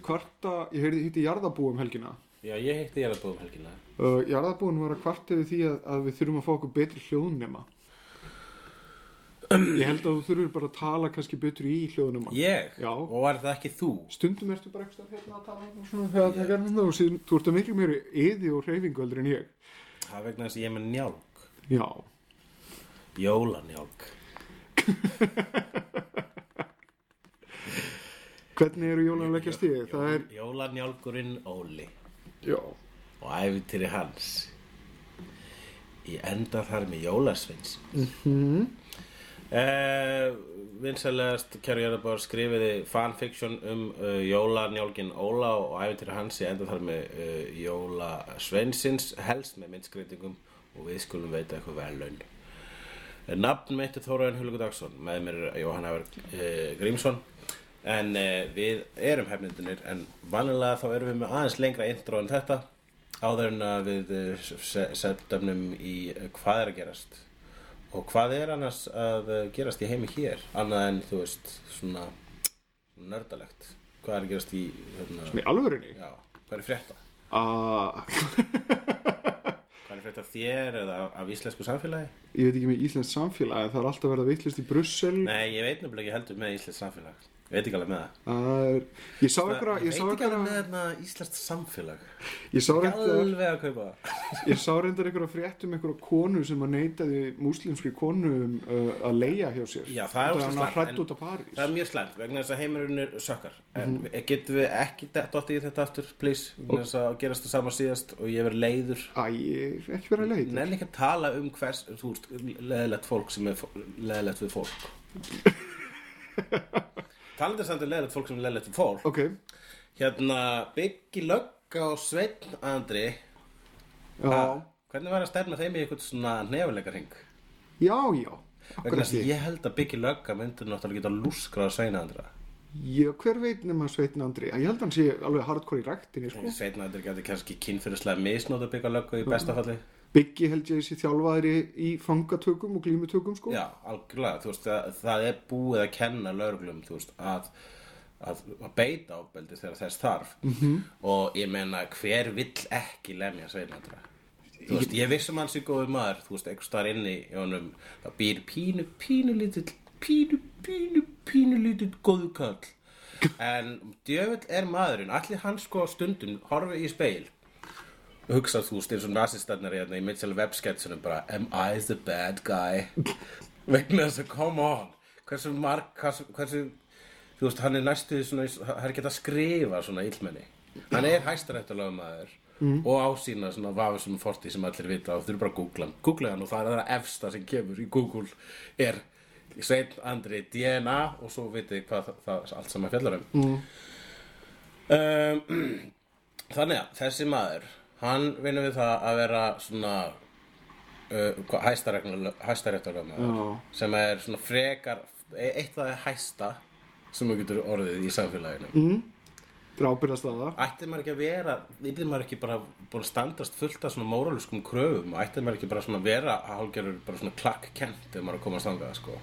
einhvern kvarta, ég heyrði hitti jarðabú um helgina. Já, ég heitti ég að búið um helgina. Uh, jarðabúin var að kvarta yfir því að, að við þurfum að fá okkur betri hljóðnema. Ég held að þú þurfur bara að tala kannski betur í hljóðnema. Ég? Já. Og var það ekki þú? Stundum ertu bara ekstra hérna að tala og svona þegar það gerðum það og síðan þú ert að miklu meiri eði og reyfingu heldur en ég. Það vegna þess að ég er með njálg. Já. Jólanjálg. Hvernig eru jólun að leggja stíði? Er, Jólanjálgurinn Óli já. og æfintýri hans. Ég enda þar með jólasveins. Mm -hmm. eh, Vinsalegast Kjæru Jörðabár skrifiði fanfiction um uh, jólanjálgin Óla og æfintýri hans. Ég enda þar með uh, jólasveinsins helst með myndskreitingum og við skulum veita eitthvað verðlaun. Nafn mitt er Þóraðin Hulgu Dagsson með mér Jóhann Ævar e, Grímsson en e, við erum hefnindunir en vanilega þá erum við með aðeins lengra intro en þetta áður en að við e, se- setjum í e, hvað er að gerast. Og hvað er annars að e, gerast í heimi hér annað en þú veist svona nördalegt? Hvað er að gerast í hérna, Í alvörinni? já, hvað er frétta? Uh, hvað er frétta af þér eða af íslensku samfélagi? Ég veit ekki með Íslands samfélagi, það er alltaf verið að veitlist í Brussel. Nei, ég veit nefnilega ekki heldur með íslensk samfélag Ég veit ekki alveg með það er, ég sá einhverja, ég sá veit ekki alveg með þarna íslenskt samfélag ég sá alveg að kaupa það ég sá reyndar einhverja frétt um einhverja konu sem að neitaði múslimski konu um uh, að leia hjá sér. Já, það er hann slæmt. Það er mjög slæmt vegna þess að heimurinn er sökkar En Mhm. getum við ekki dottið í þetta aftur, please Vegna þess að gerast það sama síðast og ég verið leiður Æ, ég ekki verið að leita. Nenni ekki að tala um hvers, þú veist, leðilegt er Talandi samt um leðilegt fólk sem er leðilegt við fólk. Ok, Hérna, Biggi Lögga og Sveinn Andri. Já, Ha, Hvernig var að stefna þeim í eitthvað svona nefuleika ring? já, já, Vegna að ég held að Biggi Lögga myndi náttúrulega geta lúskrað Sveina Andra. Já, hver veit nema Sveitin Andri? Ég held að hann sé alveg hardcore í ræktinni, sko. Sveina Andri geti kannski kynfyrirslega misnóta Bigga Lögga í besta Biggi held ég sé þjálfaðri í fangatökum og glímutökum, sko. Já, algjörlega, þú veist, það, það er búið að kenna lögreglum, þú veist, að, að, að beita ábeldi þegar þess þarf -hmm. og ég meina, hver vill ekki lemja sveinandra? Þú veist, ég vissum hans í góður maður, þú veist, einhvers staðar inni í honum, það býr pínu, pínu lítill, pínu, pínu, pínu lítill góðu kall. En djöfull er maðurinn, allir hann sko stundum horfi í speil og hugsa þú veist eins og nasistarnar hérna í Mitchell Webb sketsunum bara Am I the bad guy? vegna þess að come on hversu marg hversu, hversu þú veist hann er næstu svona það er ekki að skrifa svona illmenni hann er hæstarættulega maður mm. og ásýna svona vafisum forti sem allir vita og þau eru bara að googla hann googla hann og það er það efsta sem kemur í Google er Sveinn Andri DNA og svo vitið hvað það, það allt saman fjallar um mm. um, Þannig að þessi maður hann vinnur við það að vera svona uh, hæstaréttarlega Já. sem er svona frekar e- eitt af það hæsta sem þú getur orðið í samfélaginu mm. Þetta er ábyrðast að það. ætti maður ekki að vera ætti maður ekki bara búin að standast fullt af svona móraluskum kröfum ætti maður ekki bara svona vera að hálfgerður bara svona klakkent ef maður er að koma að stangað sko.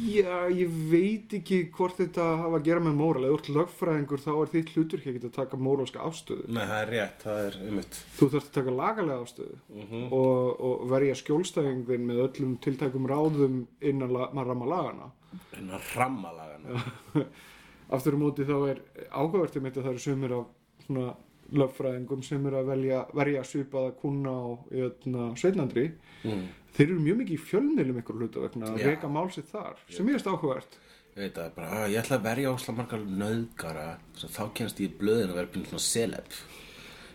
Já, ég veit ekki hvort þetta hafa að gera með móral. Þú ert lögfræðingur þá er þitt hlutur ekki að taka móralska afstöðu. Nei, það er rétt, það er ummitt Þú þarfst að taka lagalega afstöðu Mhm. og, og verja skjólstæðingin með öllum tiltækum ráðum innan la, maður ramma lagana. en að ramma lagana Aftur á móti þá er áhugavert um þetta það eru sumir af svona löffræðingum sem eru að velja, verja svipaða kuna á jötna, Sveitlandri mm. Þeir eru mjög mikið í fjölmiðlum ykkur hluta vegna að reyka málsitt þar sem ég veist áhugavert. Ég veit að bara, "Ah, ég ætla að verja ósla margar nöðgara þá kennst ég í blöðin að vera byrjum svona celeb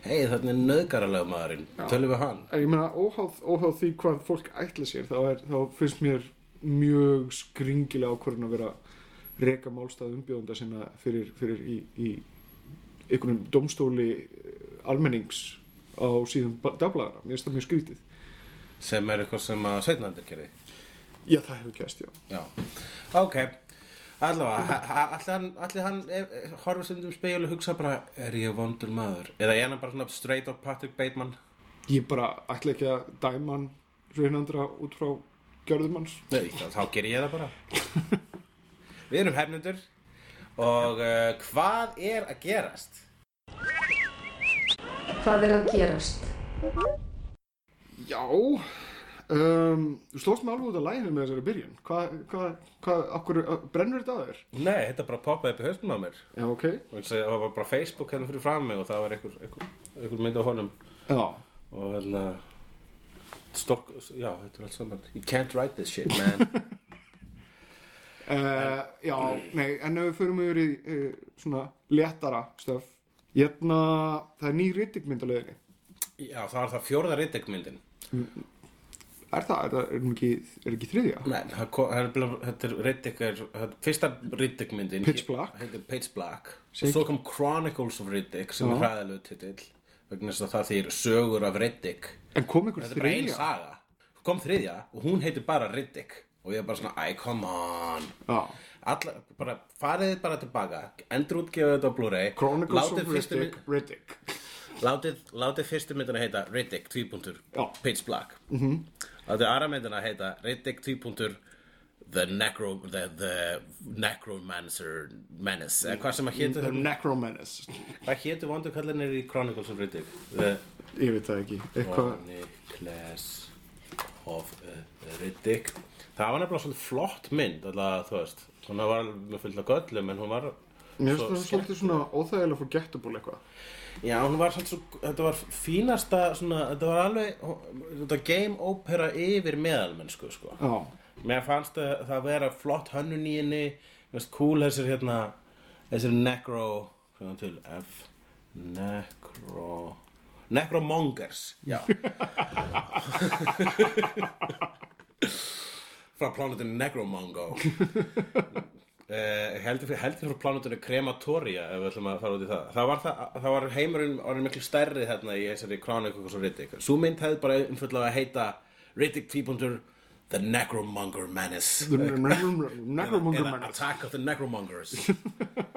Hei, þarna er nöðgaralegu maðurinn, tölum við hann. Ég meina óháð, óháð því hvað fólk ætla sér þá, er, þá finnst mér mjög skringilega ákvörðin að vera reyka málstað umbjóðanda sinna fyrir, fyrir í, í einhvernum domstóli eh, almennings á síðan dagblæðara, mér finnst það mjög skrítið sem er eitthvað sem að Sveitlandir gerði já það hefur gæst, já Já, ok Allavega, allir hann, allir hann e, e, horfir stundum í speil og hugsa bara er ég vondur maður? Eða er hann bara svona straight up Patrick Bateman? ég bara ætla ekki að dæma hann sveinandra út frá gjörðum hans Nei, þá, þá ger ég það bara Við erum hefnundur og uh, hvað er að gerast? Hvað er að gerast? Já um, þú slóst mig alveg út af læginu með þessari byrjun. Hvað, hvað, hvað, okkur brennur þetta að þér? Nei, þetta bara poppaði upp í haustum á mér. Já, ok. Það var bara Facebook hérna fyrir fram mig og það var einhver, einhver, einhver mynd á honum. Já, og hérna Stork, já, þetta er allt saman. You can't write this shit, man. Uh, já nei, en ef við förum yfir í uh, svona léttara stöf. Hérna, það er ný leiðinni Já, það var það fjórða rittekmyndin er það, er það, er ekki, er ekki þriðja? Nei, er þetta er Riddick er, fyrsta Riddick-myndin Pitch Black. heitir Pitch Black. Svo kom Chronicles of Riddick sem Já. er hræðilegu titill vegna þess að það þýr sögur af Riddick. En kom ykkur þetta er bara ein þriðja? saga. Kom þriðja og hún heitir bara Riddick. Og ég er bara svona, æ, come on. Já, Alla, bara, farið bara tilbaka endur útgefa þetta á Blu-ray Chronicles látið of fyrstu Riddick, Riddick Látið, látið fyrstu myndina heita Riddick, tvípuntur, Já. Pitch Black. Mm -hmm. Látið aðra myndina heita Riddick, tvípuntur The Necro The, the Necromancer Menace. Eða hvað sem að hétu The Necromenace Hvað hétu vondu kallinir í Chronicles of Riddick The ég veit það ekki, Chronicles of uh, Riddick Það var nefnilega svolítið flott mynd alltaf, þú veist, hún var með fullt af göllum en hún var Mér finnst það svolítið svona óþægilega forgettable eitthvað. Já, hún var svolítið svo, þetta var fínasta svona, þetta var alveg, þetta game opera yfir meðalmennsku, sko. Já, Mér fannst það, það vera flott hönnun í henni, veist, cool þessir hérna, þessir necro, hvað til, F, necro, necromongers, já. frá plánutinu Necromongo. Uh, heldur, frá plánutinu Krematoria ef við ætlum að fara út í það það var, var heimurinn orðin miklu stærri þarna í þessari Chronicles of Riddick svo mynd hefði bara umfullega að heita Riddick 2. The Necromonger Menace The Necromonger eða Menace. Attack of the Necromongers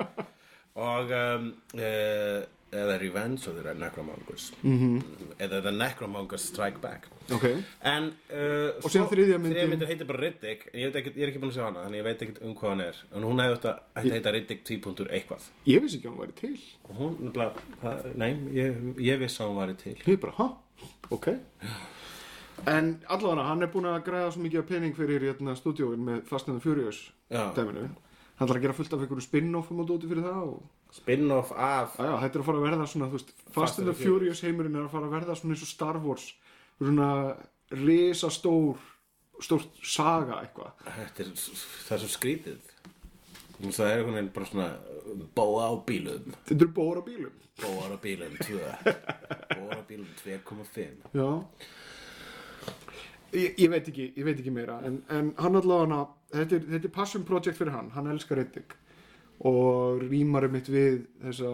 og um, uh, eða Revenge of the Necromongers -hmm. eða The Necromongers Strike Back Ok, en uh, Og síðan þriðja myndin- þriðja myndin heitir bara Riddick en ég, ekkert, ég er ekki búin að segja hana þannig ég veit ekkert um hvað hann er en hún hefði þetta að heita Riddick 2. eitthvað ég vissi ekki að hún væri til. og hún, nefnilega, það, nei, ég, ég vissi að hún væri til Ég bara, ha? Ok. En allavega hann er búin að græða svo mikið pening fyrir hérna, stúdíóin með Fast and the Furious. Hann ætlar að gera fullt af einhverju spin-offum og dóti fyrir það og spin-off af Já, þetta er að fara að verða svona, veist, Fast and the Furious heimurinn er að fara að verða svona eins og Star Wars, svona risa stór, stórt saga eitthvað. þetta er, það er svo skrítið það er einhvern veginn bara svona bóa á bílum Þetta eru bóra bílum. bóar á bílum 2 bóar á bílum 2,5 Já. Ég, ég veit ekki, ég veit ekki meira, en, en hann allavega, þetta er, er passion project fyrir hann, hann elskar Riddick og rýmar um mitt við þessa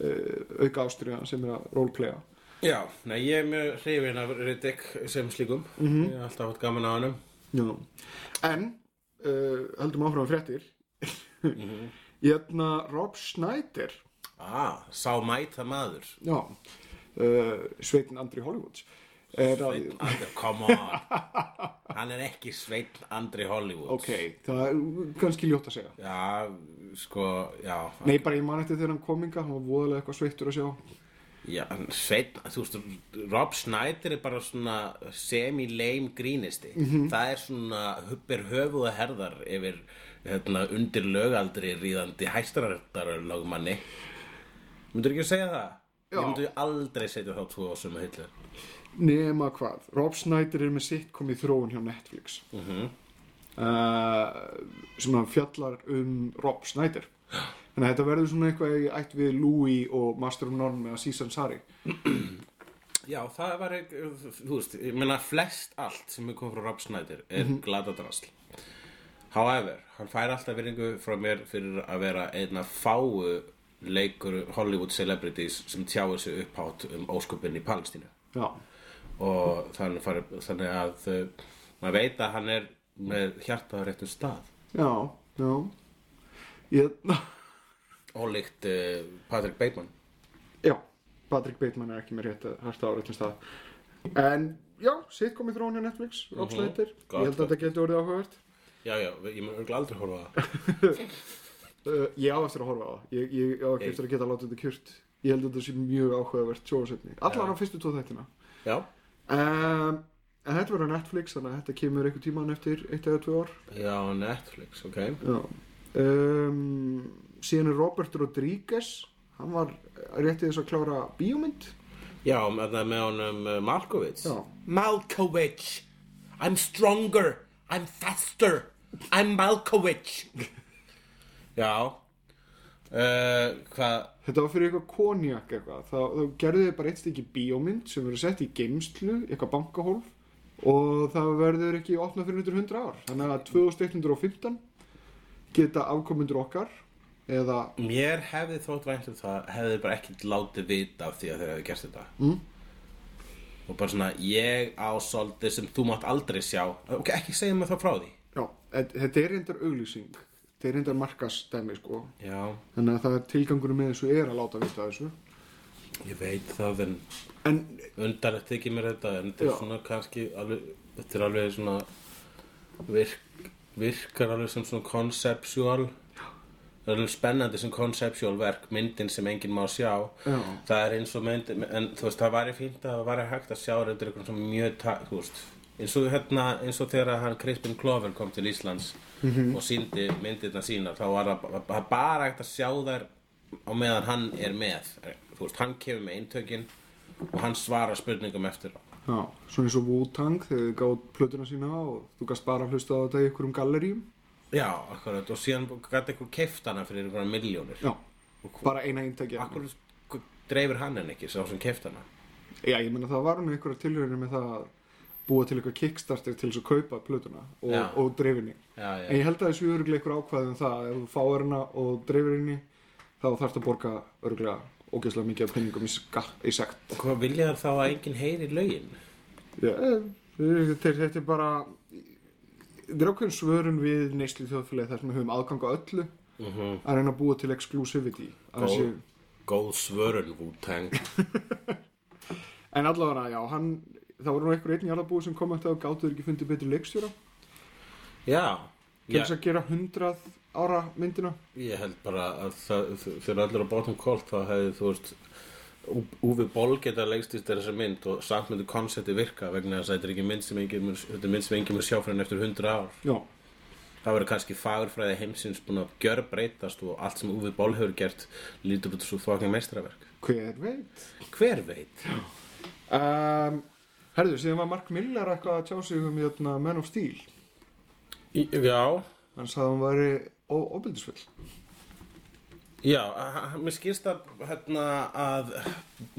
uh, auka ástriða sem er að roleplaya. Já, nei, ég er mjög hrifin af Riddick sem slíkum Mhm. Ég hef alltaf hatt gaman á hannum Já. En, uh, höldum áfram fréttir, Mhm. hérna Rob Schneider, Ah, sá mæta maður já, uh, Sveitin Andri Hollywoods, að, Sveinn Andri, come on Hann er ekki Sveinn Andri Hollywood ok, það er kannski ljótt að segja. Já, sko, já Nei, bara ég man eftir þegar hann kominga, hann var voðalega eitthvað sveittur að sjá. Já, en Sveinn, þú veist, Rob Schneider er bara svona semi-lame grínisti. Það er svona hubbir höfuð og herðar yfir hérna, undir lögaldri ríðandi hæstarættarlögmanni. Myndur ekki að segja það? Já. Ég myndi aldrei setja þá tvo á sömu hillu nema hvað Rob Snyder er með sitcom í þróun hjá Netflix. Mm sem hann fjallar um Rob Snyder þannig að þetta verður svona eitthvað í ætt við Louis og Master of None með Aziz Ansari. Já, það var ekki, þú veist, ég meina flest allt sem er komið frá Rob Snyder er mm gladadrasl. However, hann fær alltaf virðingu frá mér fyrir að vera einna fáu leikur Hollywood celebrities sem tjáir sig upphátt um ósköpinn í Palestínu. já, Og þannig, fari, þannig að uh, maður veit að hann er með hjartað á réttum stað. já, já ég, Ólíkt uh, Patrick Bateman. já Patrick Bateman er ekki með rétt að hægt áreitum stað en já, sitcom í þróun hjá Netflix. Snyder, Gott, ég held að þetta getur orðið áhugavert Já, já, ég örugglega aldrei horfa það. uh, ég á eftir að horfa á það ég, ég á ekki Hey. eftir að geta látið þetta kjört ég held að þetta sé mjög áhugavert sjóðsetni allar á fyrstu tvo þættina Já, um, en þetta verður á Netflix þannig að þetta kemur einhver tíman eftir eitt eða tvö ár já, Netflix, ok. Já. Um, síðan er Robert Rodriguez hann var réttið þess að klára bíómynd Já, með, með honum uh, Malkovich Já. Malkovich I'm stronger I'm faster I'm Malkovich Já uh, Hvað þetta var fyrir eitthvað konjak eitthvað. Þá, þá gerðu þið bara eitt stykki bíómynd sem verður sett í geimslu, eitthvað bankahólf og það verður ekki opnað fyrir undir 100 ár. Þannig að 2115 geta afkomundur okkar eða Mér hefði þótt vænt um það hefði bara ekkert látið vita af því að þeir hefði gert þetta. Mm. og bara svona ég á svolítið sem þú mátt aldrei sjá. Ok, ekki segja mig þá frá því. Já, þe- þetta er reyndar auglýsing þetta er reyndar markastæmi sko. Já, þannig að það er tilgangunum með þessu er að láta vita þessu. Ég veit það en en undarlegt þykir mér þetta en þetta er svona kannski alveg, þetta er alveg svona virk, virkar alveg sem svona conceptual það er alveg spennandi sem conceptual verk myndin sem enginn má sjá. Já. það er eins og myndin en þú veist það væri fínt að það væri hægt að sjá þetta eitthvað svona mjög ta- þú veist eins og hérna eins og þegar hann Crispin Glover kom til Íslands og síndi myndirna sína þá var það ba- ba- bara hægt að sjá þær á meðan hann er með. Þú veist, hann kemur með eintökin og hann svarar spurningum eftir Já, svona eins og Wu-Tang þegar þið gátt plötuna sína og þú gast bara hlusta á þetta í einhverjum galleríum. já, akkurat, og síðan gæti eitthvað keift hana fyrir einhverja miljónir Já, bara eina eintæki. akkur dreifir hann en ekki sá sem keift hana? Já, ég meina það var nú einhverja tilhörinu með það að búa til eitthvað kickstarter til þess að kaupa plötuna og, og dreifinni. En ég held að þessu öruglega einhver ákvæði um það að ef þú fáir hana og dreifir henni þá þarfst að borga öruglega ógeðslega mikið af penningum í, í sekt. hvað vilja þær þá að enginn heyri lögin Já, eh, þetta er, þetta er bara þetta er ákveðin svörun við neyslu þjóðfélagi þar sem við höfum aðgang á öllu mm að reyna að búa til exclusivity Góð. séu- góð svörun Wu-Tang en allavega, já, hann það voru nú einhver einn jarðabúi sem kom eftir og gáttu þeir ekki fundið betri leikstjóra já, til þess að gera hundrað ára myndina. Ég held bara að það, þegar allir á bátum kolt þá hefði þú veist Úfi Ból geta leikstist þessa mynd og samt myndi konsepti virka vegna þess að þetta er ekki mynd sem enginn þetta er mynd sem enginn mun sjá fyrir eftir 100 ár. Já, það verður kannski fagurfræði heimsins búin að gjör breytast og allt sem Úfi Ból hefur gert lítur út svo fucking meistraverk hver veit? Hver veit? Um, herðu, síðan var Mark Miller eitthvað að tjá sig um jötna, Man of Steel. Í, já, hann sagði að hann væri óbyldisfull já mér skilst að, hérna, að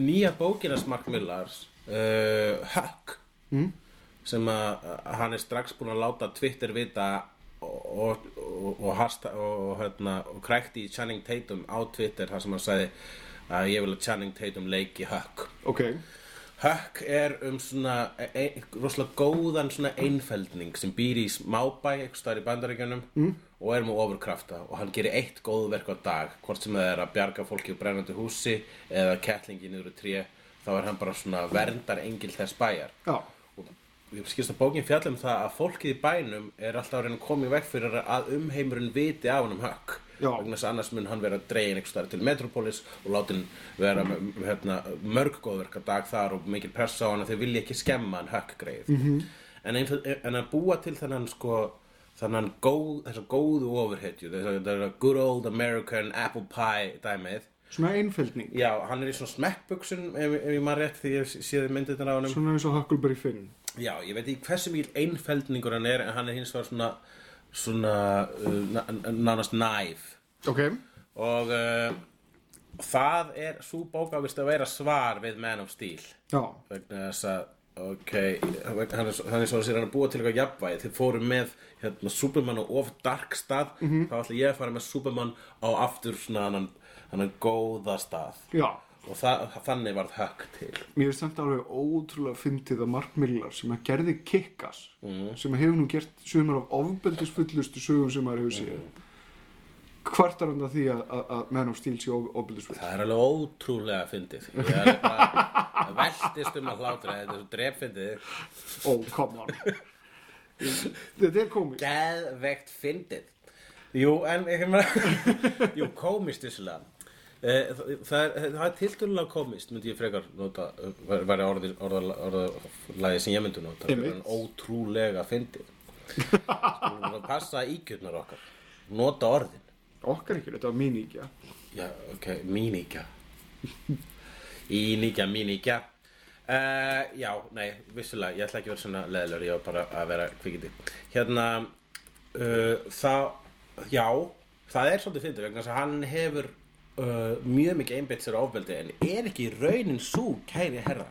nýja bókinas Mark Millars uh, Huck mm? sem að hann er strax búinn að láta Twitter vita og, og, og, og, hasta, og, hérna, og krækti í Channing Tatum á Twitter þar sem hann sagði að ég vil að Channing Tatum leiki Huck. Ok, Huck er um svona ein, rosalega góðan svona einfeldning sem býr í smábæ eitthvað staðar í bandaríkjunum mm. og er með ofurkrafta og hann gerir eitt góð verk á dag hvort sem það er að bjarga fólki úr brennandi húsi eða kettlingi niður úr tré þá er hann bara svona verndar engil þess bæjar já, og ég skilst að bókin fjalla um það að fólkið í bænum er alltaf að reyna að koma í veg fyrir að umheimurinn viti af hann um Já. Vegna þess að annars mun hann vera dregin einhvers staðar til Metropolis og látin vera m- m- hérna, mörg góðverka dag þar og mikil pressa á hann að þeir vilja ekki skemma hann högg greið -hmm. en, en að búa til þennan sko þannan góð, þessa góðu ofurhetju þessa, þessa good old American apple pie dæmið. Svona einfeldning Já, hann er í svona smekkbuksun ef, ef ég maður rétt því ég séði myndirna á honum. Svona eins og Huckleberry Finn. Já, ég veit ekki hversu mjög einfeldningur hann er en hann er hins vegar svona svona uh, na- nánast næf ok, og uh, það er svo bókavist að vera svar við Man of já, vegna þess að ok, hann er, er svo að sér hann að búa til eitthvað jafnvægi. Þið fóru með hérna, Superman á of dark stað. Þá ætla ég að fara með Superman á aftur svona hann góða stað. Já og það, þannig varð högg til. Mér finnst þetta alveg ótrúlega fyndið að Mark Millar sem að gerði Kickass sem að hefur nú gert sumar af ofbeldisfullustu sögum sem maður hefur séð hvartar hann að því að, að, að Man of Steel sé of- ofbeldisfull. Það er alveg ótrúlega fyndið. Ég er bara það veltist um að hlátra þetta er svo drepfyndið. Oh, come on. Þetta er komið. Geðvegt fyndið. Jú, en ég meina jú, komist vissulega Eh, það, það er, það er tiltölulega komist myndi ég frekar nota væri orði, orða, orðalagi sem ég myndi nota. Einmitt. en ótrúlega fyndið. Bara passa íkjörnar okkar. Nota orðin. Okkar ekki, þetta var mín íkja já, ok, míníkja íníkja, míníkja uh, já, nei, vissulega ég ætla ekki að vera svona leðilegur ég var bara að vera kvikindi. Hérna uh, það, já það er svolítið fyndið vegna að hann hefur uh, mjög mikið einbeitt sér á ofbeldi en er ekki raunin svo kæri herra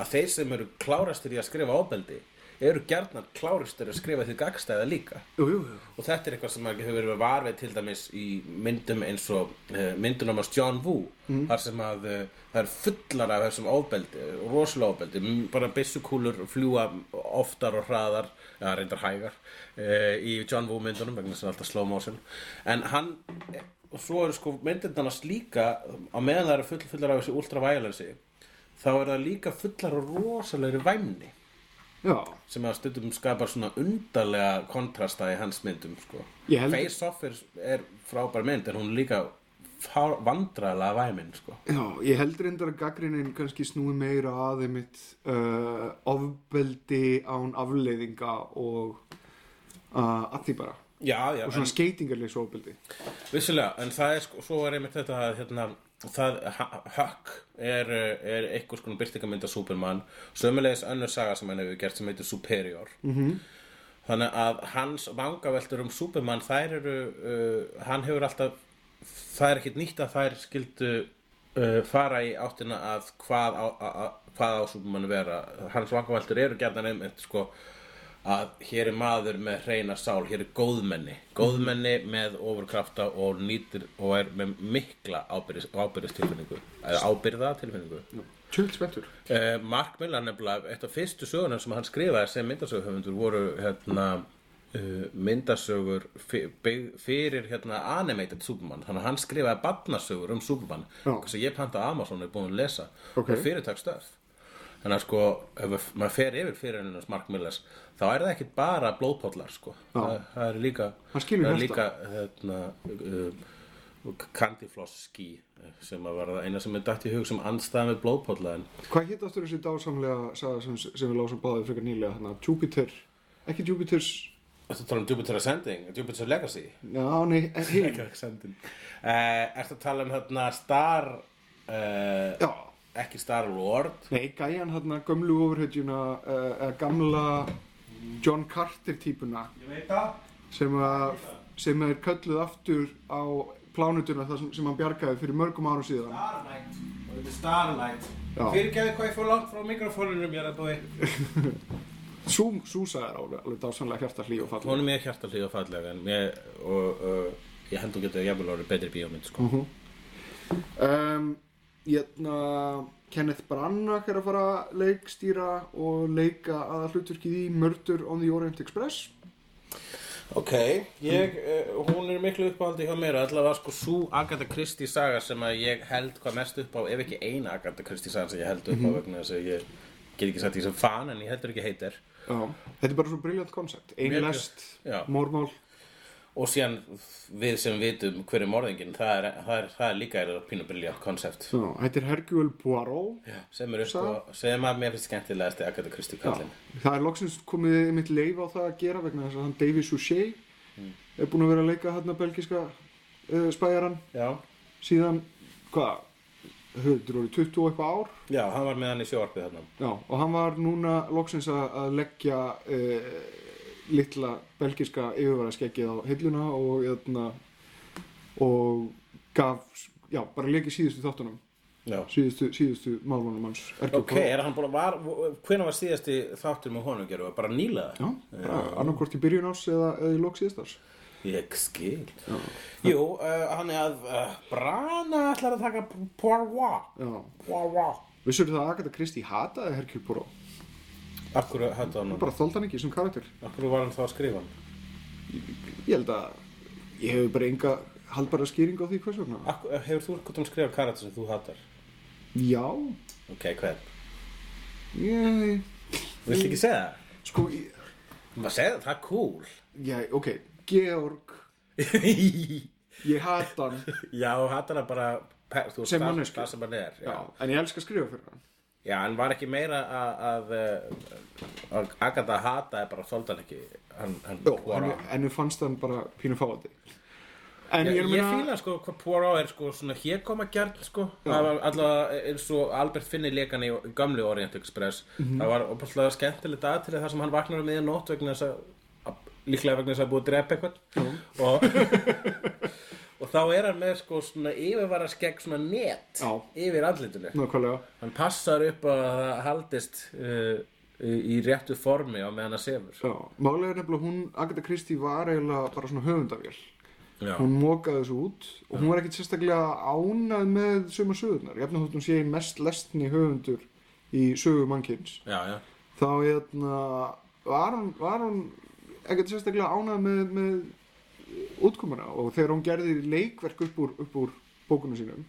að þeir sem eru klárastir í að skrifa ofbeldi eru gjarnan klárastir að skrifa því gagstæða líka? Jú, jú, jú. Og þetta er eitthvað sem hefur verið varfið til dæmis í myndum eins og uh, myndunum af John Woo þar sem að uh, það er fullar af þessum ofbeldi, rosalega ofbeldi. M- bara byssukúlur fljúa oftar og hraðar, eða reyndar hægar uh, í John Woo myndunum vegna er alltaf slow motion. En hann, og svo eru sko myndunarnas líka á meðan það eru full, fullar af þessu ultraviolensi þá er það líka fullar og rosalegri væmni Já, sem að stundum skapar svona undarlega kontrasta í hans myndum sko. Face Off er, er frábær mynd en hún er líka vandralega væmin sko. já, ég held reyndar að gaggrinin kannski snúi meira að einmitt uh, ofbeldi án afleiðinga og uh, að því bara Já, já, og svona skeitingarlegs ofbeldi. Vissulega, en það er sko, svo er einmitt þetta að hérna, það, Huck er, er einhvers konar byrtingamynd af Superman, sömulegis önnur saga sem hann hefur gert sem heitir Superior. -hmm. þannig að hans vangaveltur um Superman, þær eru uh, hann hefur alltaf það er ekkit nýtt að þær skildu uh, fara í áttina að hvað á, að, að, hvað á Superman vera. Hans vangaveltur eru gerðan einmitt sko að hér er maður með hreina sál, hér er góðmenni. Góðmenni með ofurkrafta og nýtir og er með mikla ábyrðis, ábyrðistilfinningu eða ábyrða tilfinningu Tjöld spettur uh, Mark Millar nefnilega, eitt af fyrstu sögunum sem hann skrifaði sem myndasöguhöfundur voru hérna uh, myndasögur fyr, fyrir hérna animated Superman. Þannig að hann skrifaði barnasögur um Superman. Já. sem ég panta Amazon er búin að lesa. Ok. og fyrirtakstöð þannig að sko, ef maður fer yfir fyrir hennast Mark Millers, þá er það ekki bara blóðpollar sko, það, það er líka það er líka hérna uh, candyfloss ski sem að var það eina sem er dætt í hug sem andstæða með blóðpolla en Hvað hitt aftur þessi dásamlega saga sem, sem við lásum báðið frekar nýlega hana, Jupiter, ekki Jupiters að tala um Jupiter Ascending, Jupiter Legacy? Já, nei, en hinn Ekki Ascending. Uh, Ertu að tala um hérna Star uh, Já, ekki Star Lord. Nei, gæjan hérna gömlu ofurhetjuna uh, uh, gamla John Carter típuna. Sem, að, sem er kölluð aftur á plánutuna þar sem, sem hann bjargaði fyrir mörgum árum síðan. Starlight. Og þetta er Starlight. Já. Fyrirgeðu hvað ég fór langt frá mikrofónunum ég er að Sú, Súsa er alveg, alveg dásamlega hjarta hlý og falleg. Hún er mjög hjartalíð og fallega en mér, og, uh, ég held þú getur jafnvel orðið betri bíómynd sko. um, Hérna Kenneth Branagh er að fara að leikstýra og leika aða hlutverkið í Murder on the Orient Express. Ok, ég, uh, hún er miklu uppáhaldi hjá mér allavega sko svo Agatha Christie saga sem að ég held hvað mest upp á ef ekki eina Agatha Christie saga sem ég held upp á vegna þess að ég get ekki sagt því sem fan en ég heldur ekki heitir. Já, þetta er bara svo briljant koncept Einu Mjög- lest, já. mórmál og síðan við sem vitum hver er morðingin það er, það er, það er líka er það pínu briljant konsept Já, Þetta er Hercule Poirot sem er upp sem að mér finnst skemmtilegast Agatha Christie Já, kallinn. það er loksins komið mitt leif á það að gera vegna þess að hann David Suchet er búinn að vera að leika hérna belgiska uh, spæjaran Já, síðan hvað, höfður voru 20 og eitthvað ár? Já, hann var með hann í sjóarpið þarna. Já, og hann var núna loksins að, að leggja uh, litla belgiska yfirvararskeggið á hilluna og, jötna, og gaf, já, bara leikið síðustu þáttunum, Já síðustu, síðustu málunum hans. Ok, er hann að var, hvenær var síðasti þáttur með honum gerðu? Bara nýlega? Já, bara annarkvort í byrjun árs eða, eða í lok síðastars. Ég skil Jú, uh, hann er að uh, Brana ætlar að taka Poirot Já, Poirot vissur það að Agatha Christie hataði Hercule Poirot? Akkur hættu hann Bara þóldi hann ekki sem karakter. Akkur var hann þá að skrifa hann Ég held að ég hef bara enga haldbara skýring á því hvers vegna. Akkur, Hefur þú eitthvað um skrifa karakter sem þú hattar? Já, Ok, hvern? ég, Viltu ekki segja það? sko, ég, Maður segja það, það er cool já, ok, Georg, ég hata hann. Já, hattar hann bara þú Sem manneskju. Það sem hann er Já, Já, en ég elska að skrifa fyrir hann. Já hann var ekki meira að, Agatha hata bara þóldi hann ekki. Hann, hann Jó, en, en við fannst hann bara pínu. En Já, ég meina... fíla sko hvað Poirot er sko svona hér koma gert sko allavega eins og Albert Finney lekan í gamli Orient Express. Mhm. það var opaslega skemmtilegt aðtrið þar sem hann vaknar um miðjan nótt vegna þess að líklega vegna þess að búið að drepa eitthvað. Og, og þá er hann með sko svona yfirvara skegg svona net Já. yfir andlitinu Nákvæmlega. hann passar upp að það haldist uh, í, í réttu formi á meðan það sefur Já, málega er nefnilega hún, Agatha Christie var eiginlega bara svona höfundavél. Já. Hún mókaði þessu út og hún var ekkit sérstaklega ánað með suma sögurnar. Ég efna þótt hún sé mest lestni höfundur í sögu mannkins. já, já, Þá hérna, var hún, var hún ekkit sérstaklega ánað með, með útkomuna og þegar hún gerði leikverk upp úr, upp úr bókunum sínum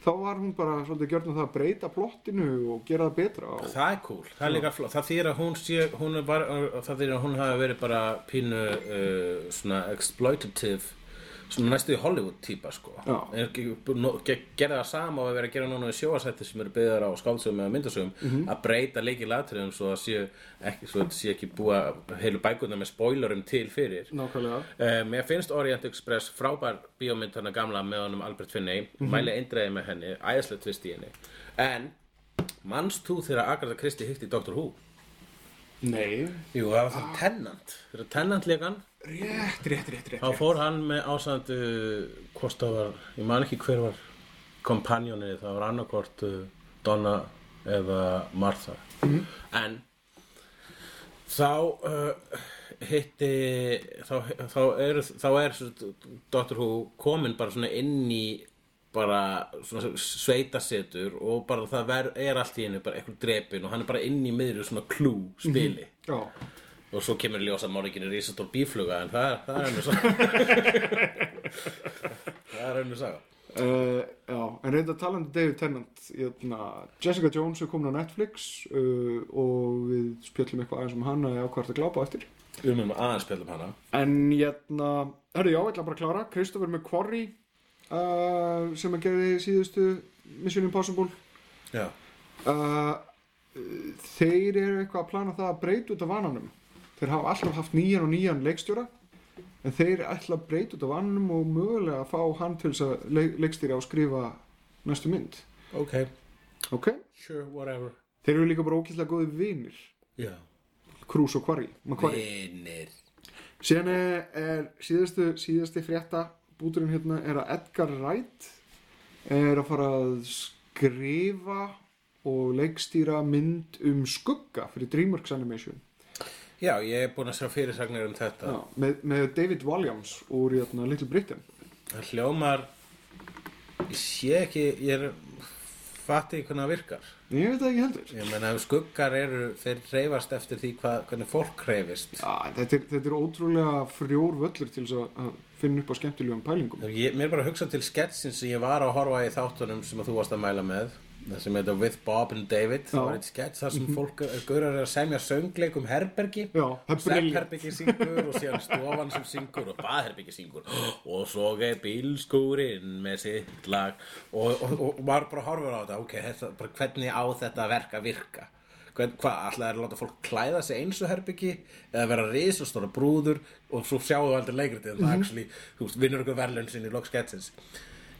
þá var hún bara svolítið gjörnum það að breyta plottinu og gera það betra og, Það er cool, það er líka flott. Það þýr að hún sé, hún er bara það þýr að hún hafi verið bara pínu uh, svona exploitative svona næstu í Hollywood típa sko. Já. er ekki no, ge, gera það sama og að vera að gera núna í sjóasætti sem eru byggðar á skáldsögum eða myndasögum Mhm. að breyta leiki latriðum svo að séu ekki, sé ekki búa heilu bækurnar með spoilerum til fyrir. Nákvæmlega. Uh, mér finnst Orient Express frábær bíómynd hana gamla með honum Albert Finney. Mæli eindreiði með henni, æðislega tvist í henni. En manst þú þegar Agatha Christie hitti Doctor Who? Nei, Jú, það var það Tennant. Þegar Tennant leikan rétt, rétt, rétt, rétt, þá fór hann með ásandu hvort það var, ég man ekki hver var kompanjónið, það var annarkvort uh, Donna eða Martha. En þá uh, hitti þá, þá er, þá er Dr. Who komin bara svona inn í bara svona sveitasetur og bara það ver, er allt í henni bara eitthvað drepin og hann er bara inn í miðru svona klú spili. Já, og svo kemur ljósa mórikinu Rísatól bífluga en það, er- það er önnur saga. Það er önnur saga. Uh, já, en reynda talandi David Tennant jötna, Jessica Jones er komin á Netflix uh, og við spjöllum eitthvað aðeins um hana eða ákvært að glápa eftir. Við erum aðeins spjallum hana. En jötna, hörru já, ég ætla bara að klára. Christopher McQuarrie uh, sem að gerði síðustu Mission Impossible. Já, þeir eru eitthvað að plana það að breyta út af vananum þeir hafa alltaf haft nýjan og nýjan leikstjóra en þeir ætla að breyta út af vananum og mögulega að fá hann til að leik, leikstýra og skrifa næstu mynd. Ok, ok, sure, whatever. Þeir eru líka bara ókýrslega góði vinir. Já, Krús og McQuarrie vinnir síðan er, er síðastu, síðasti frétta búturinn hérna er að Edgar Wright er að fara að skrifa og leikstýra mynd um skugga fyrir DreamWorks Animation já, ég er búin að sjá fyrirsagnir um þetta. Já, með, með David Walliams úr hérna, Little Britain. Það hljómar ég sé ekki, ég er fatti hvernig það virkar. Ég veit það ekki heldur. Ég meina ef skuggar eru, þeir reyfast eftir því hvað, hvernig fólk reyfist Já, þetta, er, þetta er ótrúlega frjór völlur til að- finna upp á skemmtilegum pælingum. Ég, mér bara hugsa til sketsin sem ég var að horfa í þáttunum sem að þú varst að mæla með það sem heitir With Bob and David það var eitt skets þar sem fólk er, gaurar er að semja söngleik um herbergi er. Svefnherbergi syngur og síðan stofan sem syngur og baðherbergi syngur. Og svo er bílskúrin með sitt lag. Og, og, og var bara að horfa á þetta ok, þetta, bara hvernig á þetta verk að virka? Hvað, alltaf er að láta fólk klæða sig eins og herbyggi eða vera risastóra brúður? Og svo sjáum við aldrei leikritið en það actually, þú veist, vinnur ykkur verðlun sinni í lok sketsins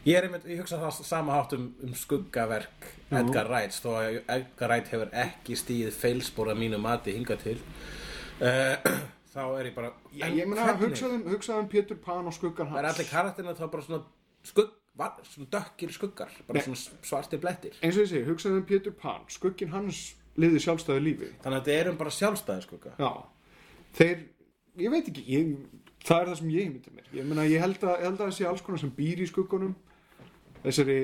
Ég er einmitt, ég hugsa það sama hátt um, um skuggaverk Edgar Wright þó að Edgar Wright hefur ekki stíð feilspor að mínu mati hingað til. Uh, þá er ég bara En ég meina, hugsaðum, hugsaðum Pétur Pan og skuggan Það er hans allir karakterina þá bara svona skugg, svona dökkir skuggar bara svona svartir blettir. Eins og ég segi, hugsaðum Pétur Pan. Skuggin hans liði sjálfstæðu lífi. Þannig að þetta erum bara sjálfstæði skugga Já, þeir, ég veit ekki, ég, það er það sem ég myndi mér. Ég ég að, ég held að það sé alls konar sem býr í skuggunum, þessari,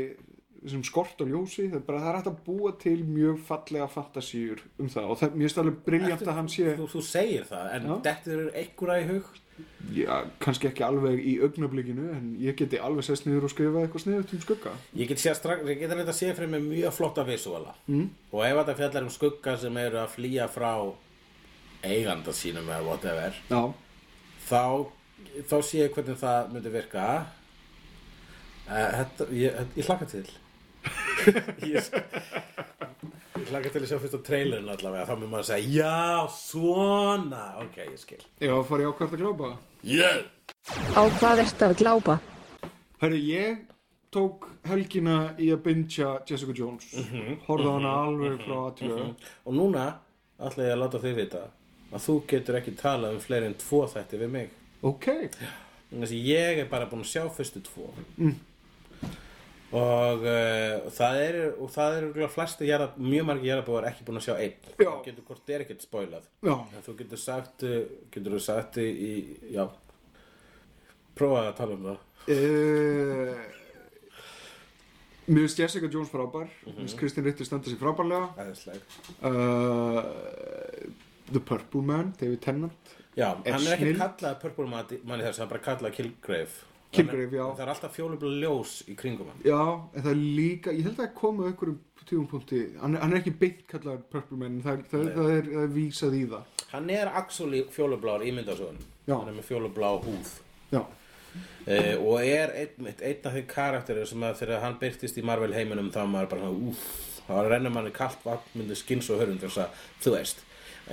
þessum skort og ljósi, það er bara, það er hægt að búa til mjög fallega fantasíur um það og það, mér finnst alveg briljant að hann sé, þú, þú segir það, en Já. dettur einhverja í hug já, kannski ekki alveg í augnablikinu, en ég geti alveg sest niður og skrifa eitthvað sniðut um skugga. Ég get, séð strax, ég get að þetta sé fyrir mig mjög flotta visuala mm. og ef þetta fjallar um skugga sem eru að flýja frá eiganda sínum eða whatever Já, þá, þá sé ég hvernig það myndi virka þetta, ég, ég hlakka til. Ég, ég hlakka til að sjá fyrst á trailerin allavega þá mun maður að segja já, svona. Ok, ég skil. Já, fari ég ákvæmt að glápa. yeah. Á hvað ertu að glápa? Herri, ég tók helgina í að bingja Jessica Jones, horfði á hana alveg frá aðtöðu. og núna ætla ég að láta þig vita að þú getur ekki talað um fleiri en tvo þætti við mig. Ok, Þannig að ég er bara búin að sjá fyrstu tvo og uh, það eru og það eru flesti jarða, mjög margir jarðabúar ekki búin að sjá einn. Það getur hvort er ekkert En þú getur sagt uh, getur þú sagt í, í já. Prófa að tala um það. Uh, mér finnst Jessica Jones frábær. Mér finnst Kristín Ritter standa sig frábærlega. Uh, The Purple Man, David Tennant. Já, Er hann er ekki snill. kallað Purple Manni þess, hann er bara kallað Kilgrave Kilgrave, Hann já. það er alltaf fjólubla ljós í kringum hann. Já, en það er líka ég held að það komu einhverjum tíumpunkti hann, hann er ekki beint kallar Purple Man það, það, það, er, er vísað í það. Hann er actually fjólublár í myndasögun Já. hann er með fjólublá húð. Já, uh, og er einn, einn af þeir karakterir sem að þegar hann byrtist í Marvel heiminum þá maður bara svona, úff. Þá rennur manni kalt vatn myndi skins og hörund þess að þú veist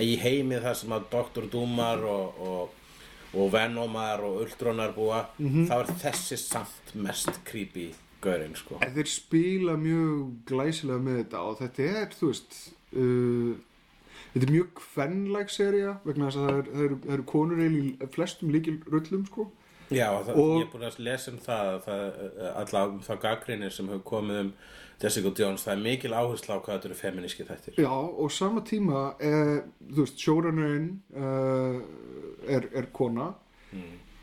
í heimi það sem að Dr. Doomar og, og, og Venomar og Ultronar búa þá er þessi samt mest creepy gaurinn sko. En þeir spila mjög glæsilega með þetta og þetta er, þú veist uh, þetta er mjög kvenlæg seria vegna þess að það, er, eru, það eru konur í flestum líkil rullum sko. Já, það, Og- ég er búin að lesa um það, það allavega um það gaggrinir sem hefur komið um Jessica Jones, það er mikil áhersla á hvað þetta eru feminíski þættir. Já, og sama tíma er, þú veist, showrunnerinn uh, er, er kona.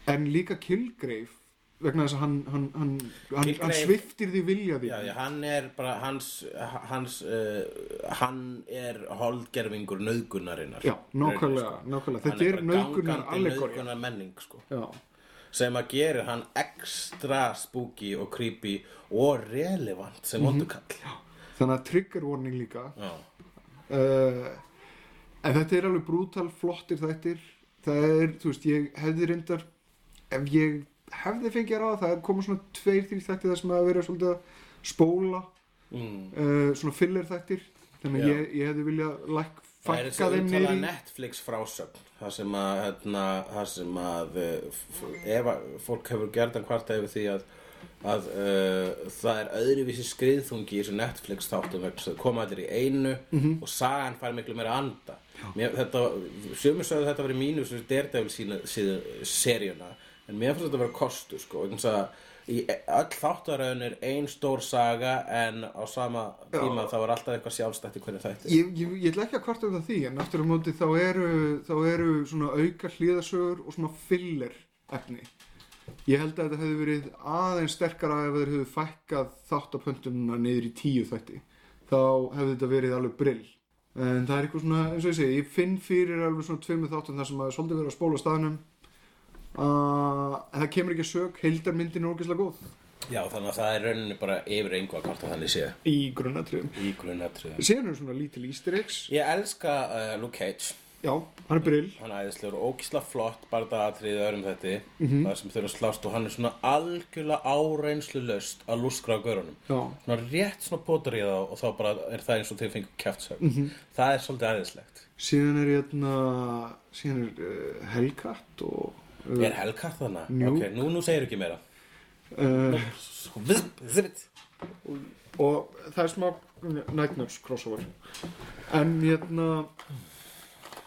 En líka Kilgrave vegna þess að hann hann, hann, hann, hann Kilgrave- sviftir því vilja því Já, já, hann er bara, hans, hans uh, hann er holdgerfingur nöðgunarinnar Já, nákvæmlega, nákvæmlega. Þetta er nauðgunar allegóría. nöðgunar menning, sko. Já, sem að gera hann ekstra spooky og creepy og relevant sem mm kall þannig að trigger warning líka. Uh, en þetta er alveg brútal flottir þættir. Það er, þú veist, ég hefði reyndar ef ég hefði fengið að ráða það er komið svona tveir, þrý þættir þar sem að vera að spóla. Mm. uh, svona filler þættir. Þannig að ég, ég hefði viljað læk Það er fækka þessi þeim umtala niður í Netflix frásögn það sem að, hérna, það sem að f- ef að fólk hefur gerðan kvarta yfir því að, að uh, það er öðruvísi skriðþungi í þessu Netflix þáttum vegna þess að koma allir í einu Mhm. og sagan fær miklu meira anda. Mér, þetta, sumir sögðu þetta verið mínu sem Daredevil sína, síðu seríuna en mér finnst þetta að vera kostu sko, í öll þáttaröðun er ein stór saga en á sama tíma þá er alltaf eitthvað sjálfstætt í hvernig þætti. Ég, ég, ég ætla ekki að kvarta um það því en aftur á móti þá eru, þá eru svona auka hlýðasögur og svona filler efni. Ég held að þetta hefði verið aðeins sterkara ef þeir hefðu fækkað þáttapöntununa niður í tíu þætti. Þá hefði þetta verið alveg brill. En það er eitthvað svona, eins og ég segi ég finn fyrir alveg svona tveimur þáttum þar sem að svolítið verið að spóla staðnum uh, það kemur ekki að sög heildarmyndin er ógeðslega góð Já, þannig að það er rauninni bara yfir einhvað að kvarta þannig sé í grunnatriðum í grunnatriðum. síðan eru svona lítil easter eggs Ég elska uh, Luke Cage, já, hann er brill hann er og ókísla flott bara atriðið öðrum þetta Mhm. það sem eru að slást og hann er svona algjörlega áreynslu löst að lúskra á görunum. já, Svona rétt svona potur í það og þá bara er það eins og þau fengur kjaftsög. Mhm. Það er svolítið æðislegt. síðan er hérna síðan er uh, Hellcat og uh, Er þannig? Jú. Ok, nú, nú segir ekki meira. uh, og það er smá Night Nurse crossover en hérna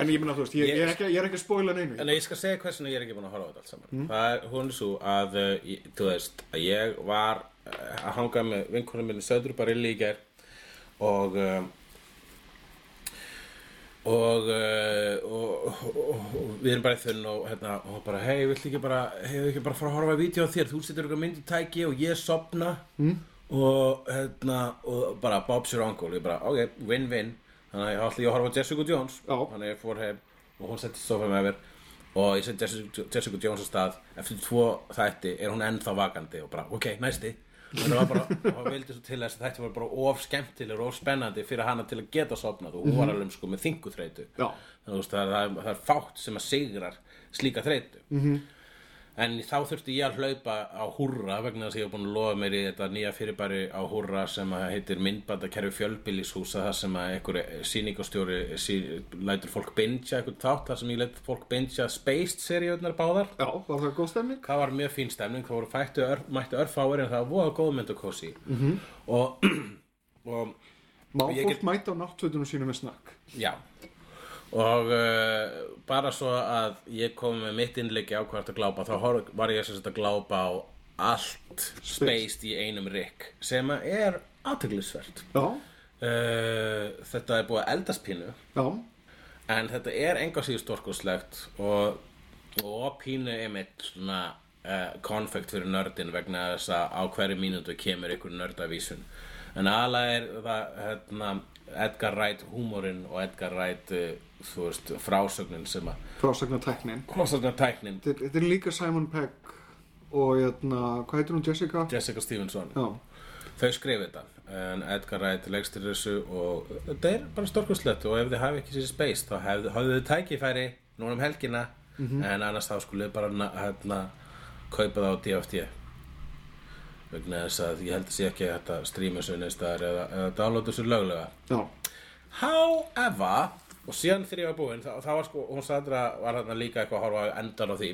en ég meina þú veist, ég, ég, er, ekki, ég er ekki að spoila neinu En ég skal segja hversuna ég er ekki búin að horfa á þetta allt saman Það er, hún svo að uh, ég- þú veist, að ég var uh, að hanga með vinkonum minni Söður Barilli í gær og og, uh, og, og, og við erum bara í þunn og hérna, og bara, hei, viltu ekki bara hefur ekki bara fara að horfa að vídeo á þér? Þú setur eitthvað mynd í tæki og ég sopna mm. og hérna og bara Bob's your uncle, ég bara, ok, win-win. Þannig að ég ætla ég að horfa á Jessica Jones. Já. þannig að ég fór heim og hún setti sofa með mér. Og ég seti Jessica, Jessica Jones á stað. Eftir tvo þætti er hún ennþá vakandi og bara, ok, næsti. og það var bara, og það vildi svo til þess að þætti var bara of skemmtilegur, of spennandi fyrir hana til að geta sopnað og hún var alveg sko með að það, það, það er fátt sem að sigrar slíka þreytu. -hmm. En þá þurfti ég að hlaupa á húrra vegna þess að ég var búin að lofa mér í þetta nýja fyrirbæri á húrra sem að heitir myndbandakerfi fjölbýlishúsa þar sem að einhver sýningastjóri sí, lætur fólk bingja einhvern þátt þar sem ég lætur fólk bingja Spaced seríunar báðar Já, var það góð stemning? það var mjög fín stemning það voru fættu ör, mættu örfáir en það var góð mynd og kósi -hmm. og, og Má fólk get- mæta á náttfötunum sínu með snakk? Já og uh, bara svo að ég kom með mitt innleiki á hvert að glápa þá var ég að glápa á allt spaced í einum rikk sem er aðteglisvert Já, uh, þetta er búið að eldast pínu. Já, en þetta er enga síður stórkoslegt og, og pínu einmitt svona uh, konfekt fyrir nördin vegna þess að á hverju mínútu kemur ykkur nördavísun. En aðalega er það hérna, Edgar Wright húmorinn og Edgar Wright þú veist, frásögnin sem að frásagnar tæknin frásögnar tæknin Þetta er líka Simon Pegg og hérna, hvað heitir hún Jessica? Jessica Stevenson. Já, þau skrifa þetta en Edgar Wright legstir þessu og þetta er bara stórkoslegt og ef þið hafi ekki sér space þá hafðu þið tækifæri núna um helgina en annars þá skulle þið bara na- hérna, kaupa það á DFT vegna þess að ég held að sé ekki að þetta streama þessu neistæðar eða, eða downloada þessu löglega. Já, However og síðan þegar ég var búinn þá, var sko, hún Sandra var þarna líka eitthvað að horfa á endan á því.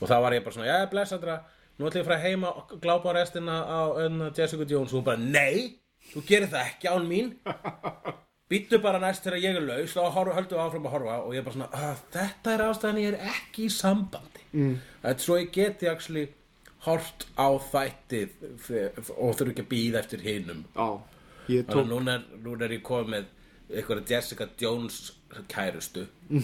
Og þá var ég bara svona, já, bless Sandra. Nú ætlum ég að fara heima og glápa á restina á um, Jessica Jones. Og hún bara, nei þú gerir það ekki án mín. Býttu bara næst þegar ég er laus þá höldum við áfram að horfa og ég er bara svona, "Ah, þetta er ástæðan ég er ekki í sambandi. Mm. er svo ég geti actually hort á þættið og þurfi ekki að býða eftir Ég Þannig tók, núna er, núna er ég komið eitthvað Jessica Jones kærustu.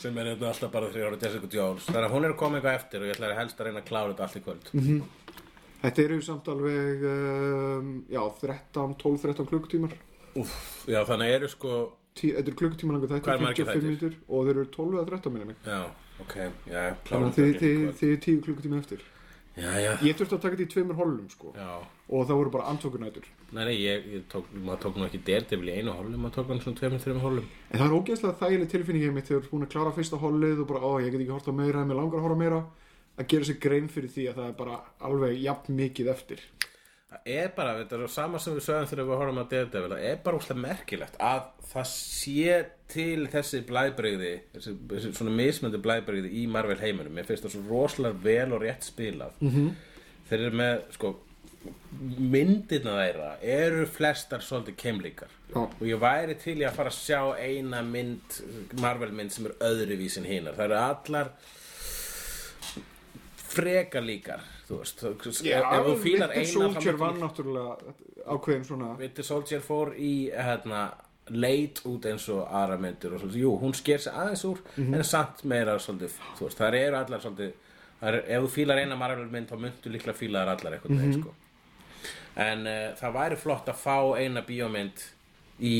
Sem er þetta alltaf bara þrjá ára Jessica Jones. Þannig að hún er að koma eitthvað eftir og ég ætla að helst að reyna að klára þetta allt í kvöld. Þetta eru samt alveg um, já, 13, 12, 13 klukkutímar. Já þannig eru sko Tí, Þetta eru klukkutímar langur Hvað þetta er margir 55 þættir? mínútur og þeir eru 12 eða 13 minni mig. Já, ok, já, Þannig klára að þið er 10 klukkutíma eftir já, já, Ég þurfti að taka þetta í tveimur holum sko. Já. Og það voru bara andtókunætur Nei, nei, ég, ég tók, maður tók nú ekki Daredevil í einu holum, maður tók hann svona tveimur, þreimur holum En það er ógeðslega þægileg tilfinningið mitt þegar þú ert búin að klára fyrsta hollið og bara, ó, ég get ekki horta meira en mér langar að horfa meira að gera sér grein fyrir því að það er bara alveg jafn mikið eftir Það er bara, þetta er sama sem við sögum þegar við horfum að Daredevil, það er bara úslega merkilegt að það sé til þessi blæbrigði, þessi, þessi svona mismöndi blæbrigði í Marvel heiminum. Mér finnst það svo rosalega vel og rétt spilað. Mhm. -hmm. Þeir eru með, sko, myndirna þeirra eru flestar svolítið keimlíkar. Já. Og ég væri til í að fara að sjá eina mynd, Marvel mynd sem er öðruvísin hinar. Það eru allar frekar líkar, þú veist. ef, ef þú Winter eina þá Soldier var náttúrulega ákveðin svona Winter Soldier fór í hérna, leit út eins og aðra myndir og svolítið, jú, hún sker sig aðeins úr en samt meira svolítið, þú veist, það eru allar svolítið, er, ef þú fílar eina Marvel mynd þá myndu líklega fíla þar allar eitthvað mm sko. en uh, það væri flott að fá eina bíómynd í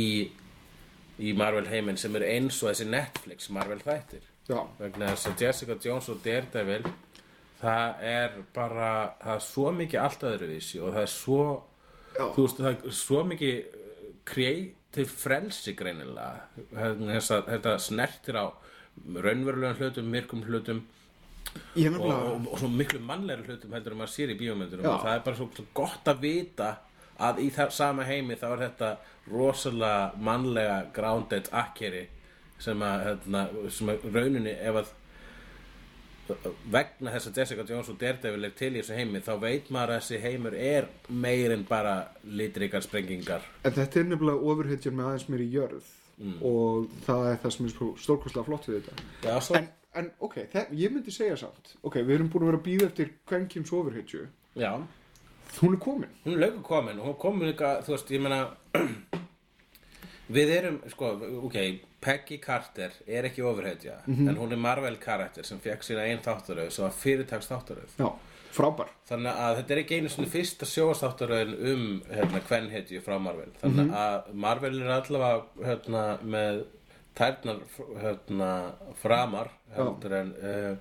í Marvel heiminn sem er eins og þessi Netflix Marvel þættir Já, vegna þess að Jessica Jones og Daredevil það er bara það er svo mikið allt öðruvísi og það er svo Já. þú veist, það er svo mikið uh, creative frelsi greinilega þess að þetta snertir á raunverulegum hlutum, myrkum hlutum og, nefnilega og, og svo miklu mannlegri hlutum heldur en maður sér í bíómyndurum Já. og það er bara svo, svo gott að vita að í það sama heimi þá er þetta rosalega mannlega grounded akkeri sem að, hérna, sem að rauninni ef að vegna þess að Jessica Jones og Daredevil er til í þessu heimi þá veit maður að þessi heimur er meir en bara litrikar sprengingar En þetta er nefnilega ofurhetjar með aðeins meiri jörð og það er það sem er svo stórkostlega flott við þetta. Svo, En, en ok, það, ég myndi segja samt, ok, við erum búin að vera að býða eftir kvenkjums ofurhetju, já hún er komin. hún er löngu komin hún er komin líka, þú veist, ég meina við erum, sko, ok Peggy Carter er ekki ofurhetja en hún er Marvel karakter sem fekk sína einn þáttaröð svo að fyrirtags þáttaröð Já, frábær. þannig að þetta er ekki einu svona fyrsta sjóastáttaröðin um hérna, kvenhetju frá Marvel þannig að Marvel er allavega hérna, með tærnar hérna, framar heldur en uh,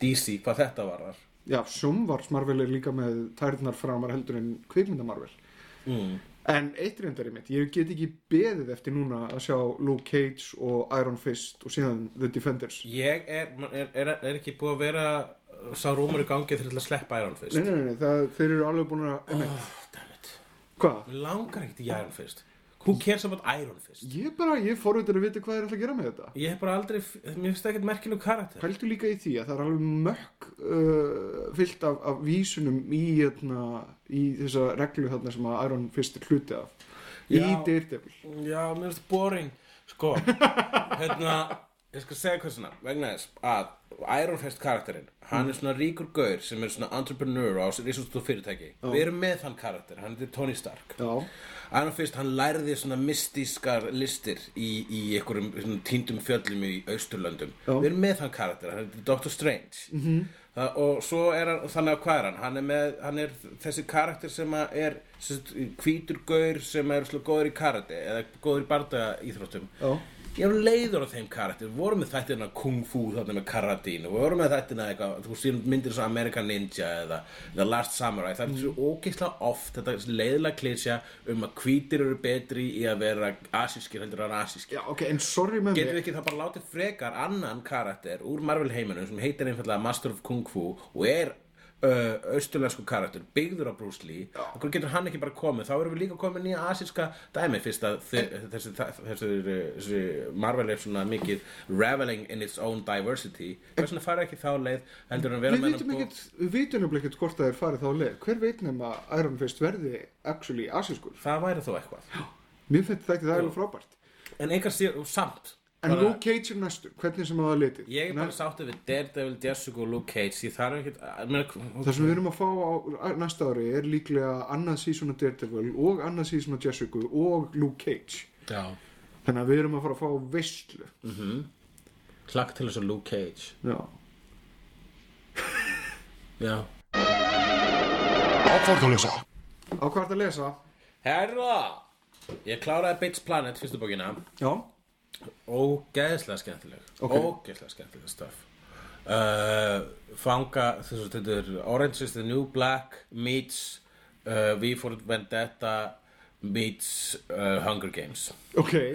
DC hvað þetta varar Já, Sjónvars Marvel er líka með tærnar framar heldur en kvikmynda Marvel. mm. En eitt reyndar í mitt, ég get ekki beðið eftir núna að sjá Luke Cage og Iron Fist og síðan The Defenders. ég er, er, er, er ekki búið að vera sá rúmur í gangi til að sleppa Iron Fist Nei, nei, nei, það, þeir eru alveg búin að, oh. oh, dammit hvað? Langar ekkert í Iron Fist Who cares about Iron Fist? Ég bara, ég forvitur að vita hvað er alltaf að gera með þetta. Ég hef bara aldrei, mér finnst það ekkert merkilegu karakter Pældu líka í því að það er alveg mökk uh, fyllt af, af vísunum í, hérna, í þessa reglu þarna sem að Iron Fist er hluti af. Í Já. Daredevil. Já, mér finnst boring Sko, hérna Ég skal segja hvað svona Vegna þess að Iron Fist karakterinn Hann er svona ríkur gaur sem er svona entrepreneur á risastóð fyrirtæki Við erum með þann karakter, hann er Tony Stark Já, Iron Fist, hann lærði svona mystískar listir í, í einhverjum svona týndum fjöllum í Austurlöndum Já. Við erum með þann karakter, hann er Doctor Strange -hmm. Það, og svo er hann, þannig að hvað er hann? Hann er, með, hann er þessi karakter sem er hvítur gaur sem er slú góður í karate eða góður í bardaga íþróttum já. Ég hef leiður á þeim karakter, við vorum með þættina Kung Fu þarna með karatín við vorum með þættina eitthvað, þú séum myndir svo American Ninja eða The Last Samurai, það er svo ógeðslega oft þetta leiðilega klísja um að hvítir eru betri í að vera asískir heldur en asískir. Já, ok, en sorry með Getur mig. við ekki það bara látið frekar annan karakter úr Marvel heiminum sem heitir einfallega Master of Kung Fu og er uh, austurlensku karakter byggður á Bruce Lee okkur getur hann ekki bara komið? Þá erum við líka komið nýja asíska dæmi fyrst að þessi, þessi, þessi Marvel er svona mikið reveling in its own diversity. Hvers vegna fara ekki þá leið? Við vitum ekkert, við vitum ekkert hvort það er farið þá leið. Hver veit nefn að Iron Fist verði actually asískur? það væri þó eitthvað. Mér finnst þetta það alveg frábært. en einhver sér, samt En bara- Luke Cage er næstur, hvernig sem að það litið. ég er bara sáttið við Daredevil, Jessica og Luke Cage ég þarf ekki Það sem við erum að fá á næsta ári er líklega annað sísón af Daredevil og annað sísón af Jessica og Luke Cage. já Þannig að við erum að fara að fá veistlu. klakk til þess að Luke Cage Já. já Ákvarðalösa. Á hvað er að lesa? Herra Ég kláraði Bates Planet fyrstu bókina Já. Ógeðslega skemmtileg Ok. Ógeðslega skemmtileg stöf uh, Fanga þessu þetta er Orange is the New Black meets uh, V for Vendetta meets uh, Hunger Games Ok.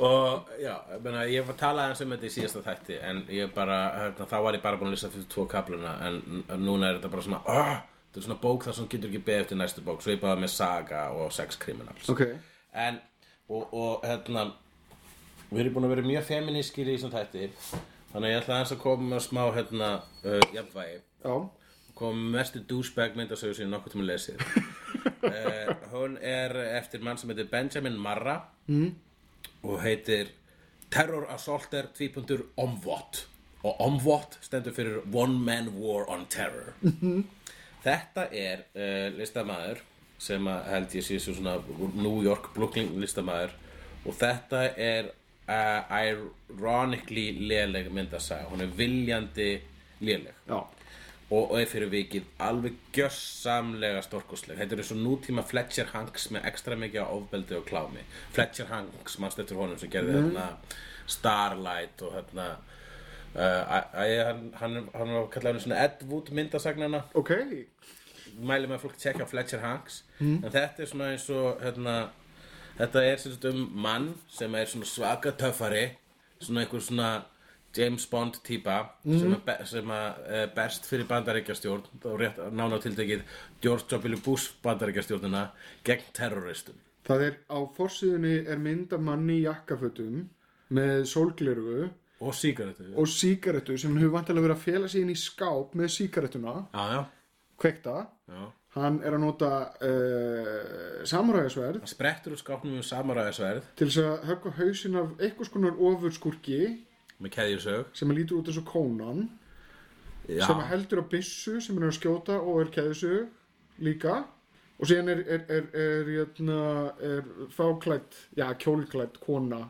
og já, ég, meina, ég var talað eins um þetta í síðasta þætti en ég bara, hérna, þá var ég bara búin að lýsa fyrir tvo kapluna en núna er þetta bara svona oh, þetta er svona bók þar sem getur ekki beðið eftir næstu bók svo ég bara með Saga og Sex Criminals Ok. en, og, og hérna við erum búin að vera mjög feminískir í þessum þætti þannig að ég ætla aðeins að koma með smá hérna, uh, jafnvægi. Já. kom með mestu douchebag myndasögu sem ég nokkuð tíma lesið. Uh, hún er eftir mann sem heitir Benjamin Marra mm. og heitir Terror Assaulter 2.0 Omvot og Omvot stendur fyrir One Man War on Terror. Þetta er uh, listamaður sem að held ég sé svo svona New York Brooklyn listamaður. Og þetta er uh, ironically léleg myndasaga. Hún er viljandi léleg. Já. og, er fyrir vikið alveg gjössamlega stórkostleg. Þetta er eins og nútíma Fletcher Hanks með ekstra mikið á ofbeldi og klámi. Fletcher Hanks, mannst eftir honum sem gerði hérna Starlight og hérna uh, hann, hann, hann var kallað svona Ed Wood myndasagnana Ok. Mæli með að fólk tjekka á Fletcher Hanks. En þetta er svona eins og hérna, þetta er sem sagt um mann sem er svona svaka töffari svona einhver svona James Bond típa sem, að, be- sem að uh, berst fyrir bandaríkjastjórn og rétt nána tiltekið George W. Bush bandaríkjastjórnina gegn terroristum. Það er á forsíðunni er mynd af manni í jakkafötum með sólglerugu Og sígarettu. og sígarettu sem hann hefur vantilega verið að fela inn í skáp með sígarettuna, Já, já, kveikta já. Hann er að nota uh, samuræðisverð. Sprettur úr skápnum með samaræðisverð til þess að höggva hausinn af einhvers konar ofurskurki. Með keðjusög. Sem lítur út eins og kónan. Já, sem heldur á byssu sem hann er að skjóta og er keðisu líka. Og síðan er, er, er, er, er fáklætt, já, kjólklætt kona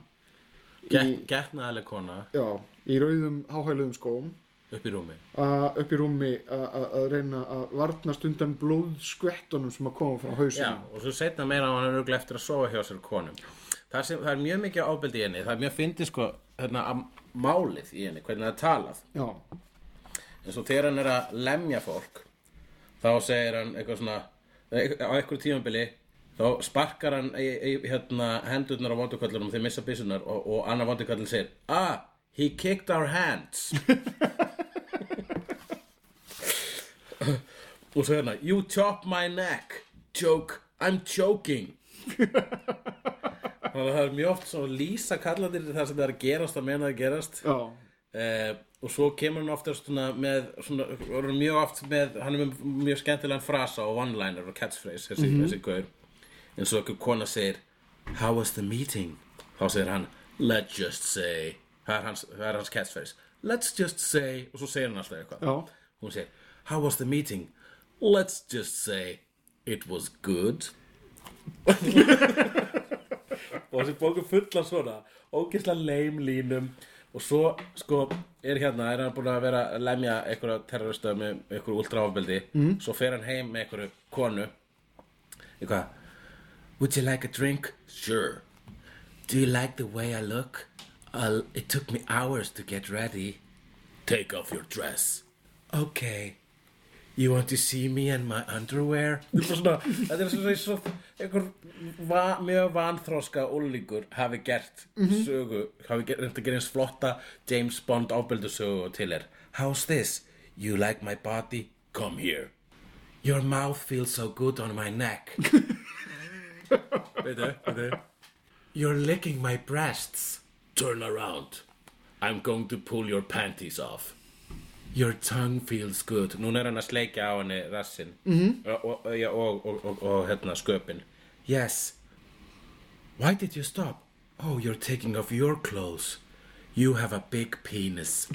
Get, getnaðaleg kona. Já, í rauðum háhæluðum skóm upp í rúmi? A, upp í rúmi a- a- að reyna að varnast undan blóðskvettunum sem að koma frá hausinu og svo setna meira hann er eftir að sofa hjá sér konum. Það, sem, það er mjög mikið ábyldi í henni það er mjög fyndið sko hérna, málið í henni, hvernig það er talað. Já, eins og þegar hann er að lemja fólk þá segir hann eitthvað svona á einhverju tímabili þá sparkar hann í, í, hérna, hendurnar á vonduköllunum þeir missa byssunar og, og annar vonduköllun segir ah, he kicked our hands. Og svo hérna you chop my neck. Joke, I'm choking. Þannig að það er mjög oft svona lýsa kallandir það sem það er að gerast að menna að gerast. Já, Uh, og svo kemur hann oftast svona með svona, mjög oft með hann er með mjög skemmtilegan frasa og one-liner og catchphrase þessi, þessi gaur. Eins og okkur kona segir how was the meeting? Þá segir hann let's just say það er hans, það er hans catchphrase. Let's just say og svo segir hann alltaf eitthvað. Já, hún segir how was the meeting? Let's just say it was good. Og þessi bóku fulla svona ógeðslega leim línum. Og svo sko er hérna er hann búin að vera að lemja einhverja terroristöð með einhverju ultraafbeldi mm. svo fer hann heim með einhverju konu. Eitthvað would you like a drink? sure. Do you like the way I look? I'll, it took me hours to get ready take off your dress okay You want to see me and my underwear? Þetta er svona, eins og einhver va, mjög vanþróska úlingur hafi gert sögu, hafi gert, reynt að gera eins flotta James Bond ábyldu sögu til er. How's this? You like my body? Come here. Your mouth feels so good on my neck. Veitu, veitu. You're licking my breasts. Turn around. I'm going to pull your panties off. Your tongue feels good Núna er hann að sleikja á henni rassin -hmm. og, og, já, og, og, og, og hérna sköpin Yes Why did you stop? Oh, you're taking off your clothes You have a big penis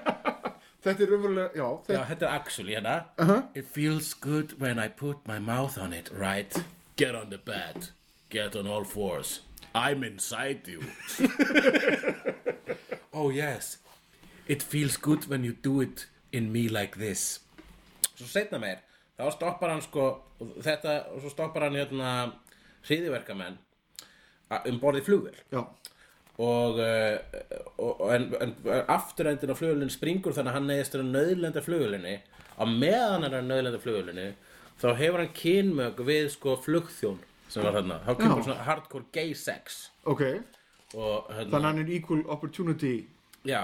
þetta er umverulega já, Já, þetta, þetta er actually hérna uh -huh. It feels good when I put my mouth on it, right? Get on the bed Get on all fours I'm inside you. Oh yes. It feels good when you do it in me like this. Svo setna meir Þá stoppar hann sko Þetta Og svo stoppar hann hérna Hriðiverkamenn Um borðið flugvél. Já, og, uh, og, en, en afturendin á flugulinn springur þannig að hann neðist að nöðlenda flugulinni á meðan hann er að nöðlenda flugulinni þá hefur hann kynmög við sko flugþjón sem var þarna. Þá kemur Já. svona hardcore gay sex. Ok. Og hérna, þannig að hann er equal opportunity. Já.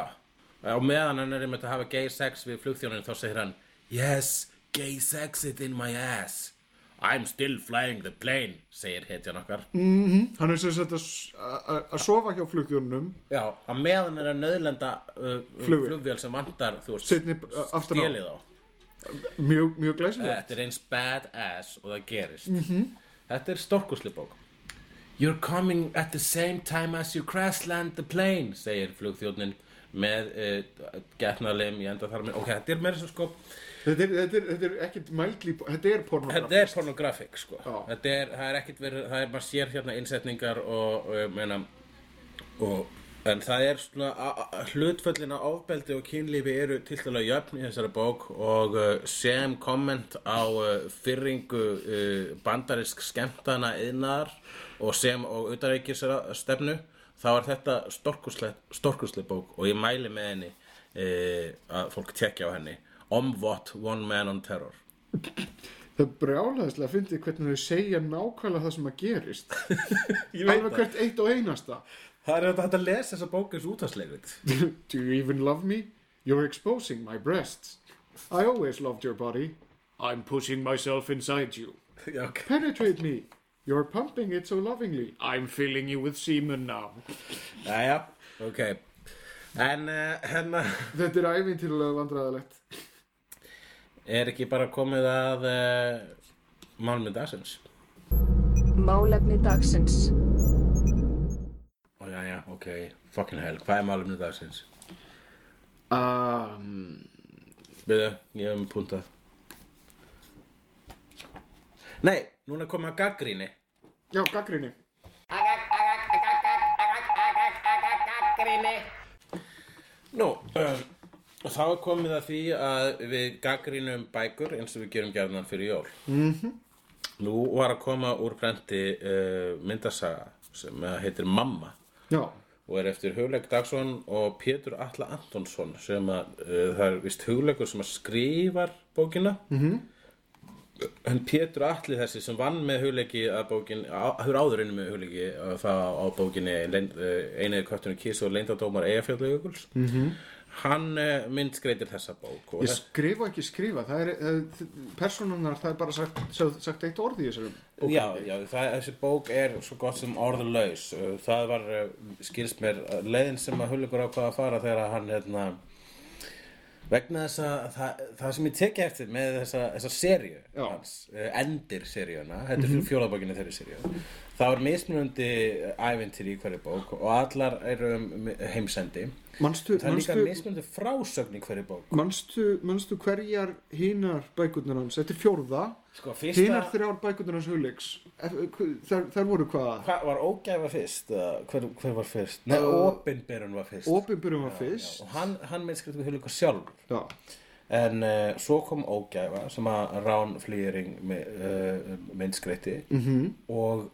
Á meðan hann er einmitt að hafa gay sex við flugþjónin þá segir hann yes, gay sex it in my ass. I'm still flying the plane segir hetjan okkar. Hann er sem sagt að s- að að sofa hjá flugþjónunum já, á meðan er að nöðlenda uh, Flugvél. flugvél sem vantar þú veist, Seinni, uh, aftan á. stélið á. Mjög, mjög glæsilega Þetta er eins badass og það gerist Þetta er stórkusli bók. You're coming at the same time as you crash land the plane segir flugþjóðnin með uh, getnaðlim í enda þar með ok, þetta er meira sem sko þetta er, þetta er, þetta er ekkit mælgli þetta er pornograf þetta er pornografik sko. Þetta er, það er ekkit verið, það er maður sér hérna innsetningar og, og meina og En það er svona, hlutföllin á ofbeldi og kynlífi eru tiltalega jöfn í þessari bók og uh, sem komment á uh, fyrringu uh, bandarisk skemmtana yðnar og sem og utanreikisra stefnu þá er þetta stórkuslega bók og ég mæli með henni uh, að fólk tekja á henni. Omvot, One Man on Terror. Það er brjálæðislega að fyndi hvernig þau segja nákvæmlega það sem að gerist. Alveg hvert eitt og einasta Það er þetta að lesa þessa bók eins útastlegut do you even love me? you're exposing my breasts. I always loved your body. I'm pushing myself inside you. Já, ok. Penetrate me. You're pumping it so lovingly. I'm filling you with semen now. Jæja, ok. En uh, hérna Þetta er ævintýrulega vandræðalegt. Er ekki bara komið að uh, málmið dagsins? Málefni dagsins. Já, já, ok, fucking hell, hvað er málmið dagsins? um, Byrðu, ég hef með puntað Nei, núna að gaggríni Já, gaggrinni Nú, um, þá er komið að því að við gaggrínum bækur eins og við gerum gjarnan fyrir jól. -hmm. Nú var að koma úr prenti uh, myndasaga sem uh, heitir Mamma Já, og er eftir Hugleik Dagsson og Pétur Alla Antonsson sem að uh, það er vist Hugleikur sem að skrifar bókina -hmm. en Pétur Alli þessi sem vann með Hugleiki að bókin, hefur áður inni með Hugleiki uh, það á bókinni uh, einiði köttunum kísu og leyndadómar Eyjafjallauguls -hmm. Hann uh, myndskreitir þessa bók ég skrifa ekki skrifa Það er, það, persónunar, það er bara sagt, sagt, eitt orð í þessum Já, já það, þessi bók er svo gott sem orðlaus. Uh, það var, skilst mér leiðin sem að Hullikur ákvaða að fara þegar hann hérna, vegna þess að það, það sem ég teki eftir með þessa, þessa uh, endir seríuna þetta er mm -hmm. fjólabókinni þeirri seríu það var mismunandi ævintir í hverju bók og allar eru um heimsendi. Manstu, það er líka manstu, mismunandi frásögn í hverju bók. Manstu, manstu hverjar hinar bækurnar hans? Þetta er fjórða. Sko, fyrsta, Hinar þrjár bækurnar hans hugleiks. Þær, þær voru hvað? Hva, var ógæfa fyrst? Hver, hver var fyrst? Nei, Uh, opinberun var fyrst. Opinbjörnum var fyrst. og hann, hann myndskriði Hullikur sjálfur. Já, En uh, svo kom Ógæfa sem að Rán Flýring uh, myndskreiti -hmm. og,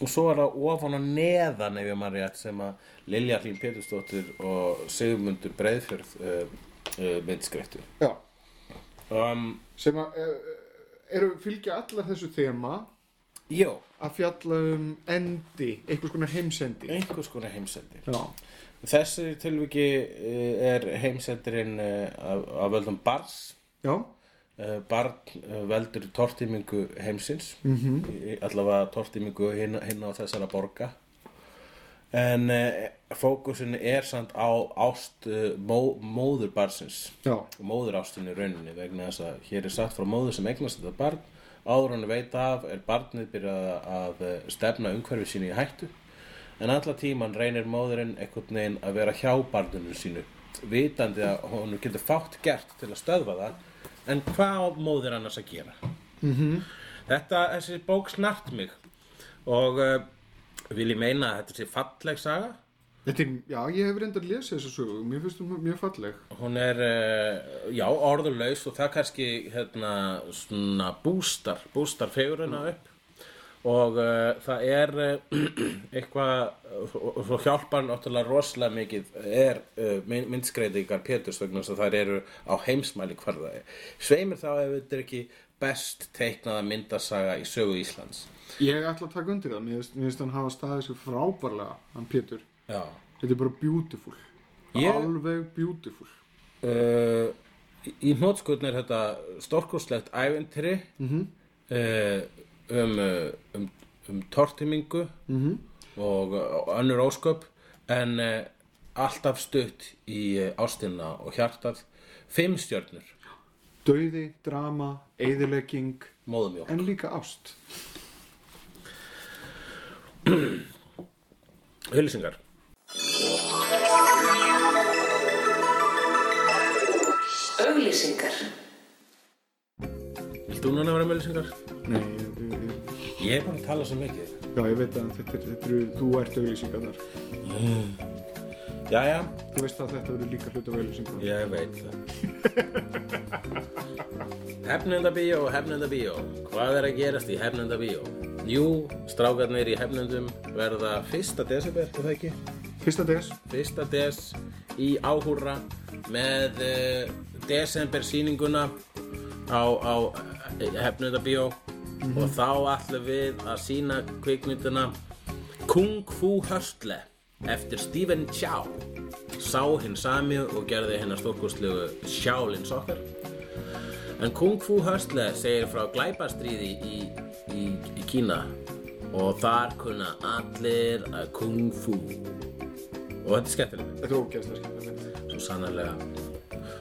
og svo var það ofan og neðan ef ég maður rétt sem að Lilja Hlín Pétursdóttir og Sigmundur Breiðfjörð uh, uh, myndskreitu já. Um, sem að uh, eru fylgja allar þessu þema Jó, að fjalla um endi, einhvers konar heimsendi? Einhvers konar heimsendir Já, Þessi tilviki er heimsendirinn af, af völdum Bars já, barn uh, veldur tortímingu heimsins -hmm. allavega tortímingu hinn, á þessara borga. En uh, fókusin er samt á ást uh, mó, móður barsins já, móður ástinni rauninni vegna þess að hér er sagt frá móður sem eignast þetta barn. Áður hann veit af er barnið byrjað að stefna umhverfi sínu í hættu. En alla tíman reynir móðurinn einhvern veginn að vera hjá barninu sínu vitandi að hún getur fátt gert til að stöðva það en hvað á móður annars að gera? -hmm. þetta, þessi bók snart mig. Og uh, vil ég meina að þetta sé falleg saga? Þetta er, já, ég hef reyndar lesið þessu sögu, mér finnst hún mjög falleg. hún er, uh, já, orðurlaus og það kannski, hérna, svona bústar, bústar fegurina upp og uh, það er uh, eitthvað, og svo hjálpar náttúrulega rosalega mikið er uh, myndskreitingar Péturs vegna þess að þær eru á heimsmæli hverðaði. Sveimir þá ef þetta er ekki best teiknaða myndasaga í sögu Íslands. Ég ætla að taka undir það, mér finnst- hann hafa staðið sér frábærlega, hann Pétur. Já. Þetta er bara beautiful. Ég- Alveg beautiful. í- hnótskutn er þetta stórkostlegt æventri Mhm. uh, um, uh, um, um tortimingu Mhm. og, og önnur ósköp en uh, alltaf stutt í ástina og hjartað fimm stjörnur Dauði, drama, eyðilegging, móðumjólk en líka ást. Hulsingar Auglýsingar. Vilt þú núna vera með hulsingar? Nei, ég, ég, ég, er bara að tala svo mikið já, ég veit að þetta, er- þetta eru, þú ert auglýsingarnar. Jæja, Þú veist að þetta eru líka hlut af auglýsingarnar. ég veit það Hefnundabíó, hefnundabíó Hvað er að gerast í hefnundabíó? Jú, strákarnir í hefnundum verða fyrsta desember, er það ekki? Fyrsta des, fyrsta des í áhúra með uh, desember sýninguna á, á hefnundabíó og þá ætlum við að sína kvikmyndina Kung Fu Hustle eftir Stephen Chow. Sá hinn sami og gerði hennar stórkostlegu Shaolin Soccer. En Kung Fu Hustle segir frá glæpastríði í, í, í Kína. Og þar kunna allir að Kung Fu. Og þetta er skemmtilegt. Þetta er ógeðslega skemmtilegt. Svo sannarlega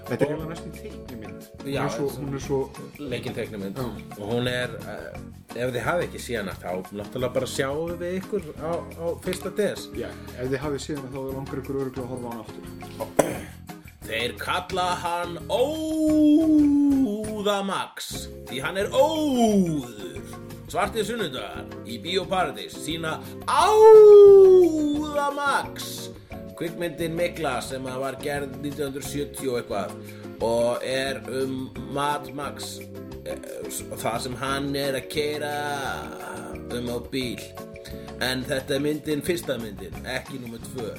Þetta er eiginlega næstum teiknimynd. Hún er svo, er svo leikinn teiknumynd Já. og hún er uh, ef þið hafið ekki síðan þá náttúrulega bara sjáum við ykkur á, á fyrsta des. Já, ef þið hafið séð hana þá langar ykkur örgulega að horfa á hann aftur. Þeir kalla hann Óðamax því hann er óður. Svartið sunnudagar í Bíóparadís sína Áðamax kvikmyndin Mikla sem var gerð 1970 og eitthvað og er um Mad Max eh, það sem hann er að keira um á bíl. En þetta er myndin, fyrsta myndin ekki nummer tvö.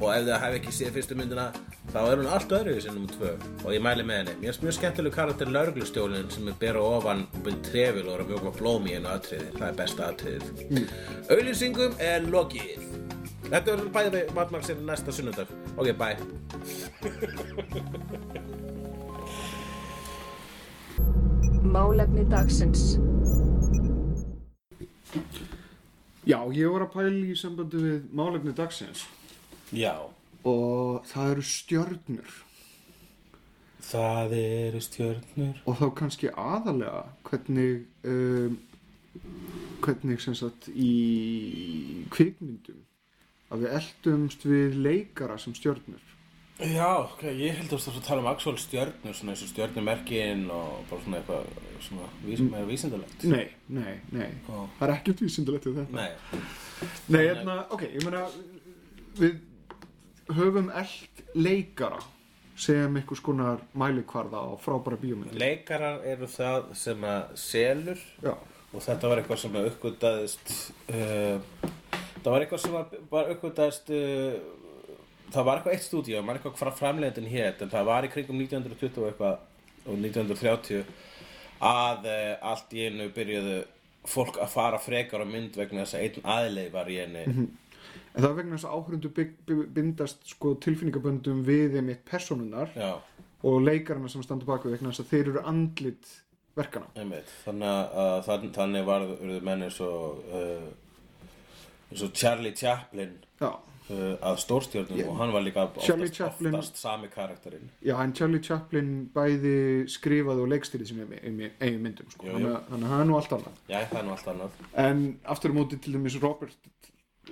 Og ef það hef ekki séð fyrstu myndina þá er hún allt öðru sem nummer tvö. Og ég mæli með henni. Mér finnst mjög skemmtileg karakter lörglustjólin sem er bera ofan búin trefil og er að mjóka blóm í einu atriði. Það er besta atriðið. Mm. auðlýsingum er lokið þetta verður bæði við matmaksir næsta sunnudag. Ok, bye. Málefni dagsins. Já, ég var að pæla í sambandi við málefni dagsins. Já, og það eru stjörnur. Það eru stjörnur. Og þá kannski aðalega hvernig um, hvernig sem sagt í kvikmyndum að við eldumst við leikara sem stjörnur. Já, ok, ég held að þú tala um actual stjörnur, svona eins og stjörnumerkin og bara svona eitthvað svona vís, meira vísindalegt. Nei, nei, nei. Ó. Það er ekkert vísindilegt við þetta. Nei, Nei, hérna, ok, ég meina við höfum eld leikara sem einhvers konar mælikvarða á frábæra bíómynd leikarar eru það sem að selur Já, og þetta var eitthvað sem að uppgötaðist uh, það var eitthvað sem að bara uppgötaðist uh, það var eitthvað eitt stúdíu, maður eitthvað frá framleiðin hér en það var í kringum 1920 og eitthvað og 1930 að uh, allt í einu byrjuðu fólk að fara frekar á mynd vegna þess að einn aðleið var í henni. En það vegna þess að áhörundu bindast sko tilfinningaböndum við einmitt personunar já, og leikarana sem standa baku vegna þess að þeir eru andlit verkana einmitt. Þannig að þann, þannig var urðu menn eins og Charlie Chaplin Já, uh, að stórstjörnum Ég- og hann var líka oftast, Chaplin- oftast sami karakterinn já, en Charlie Chaplin bæði skrifaði og leikstýrið sem eigin myndum sko. Jú, jú. að það er nú allt annað já, það er nú allt annað En aftur á móti til dæmis Robert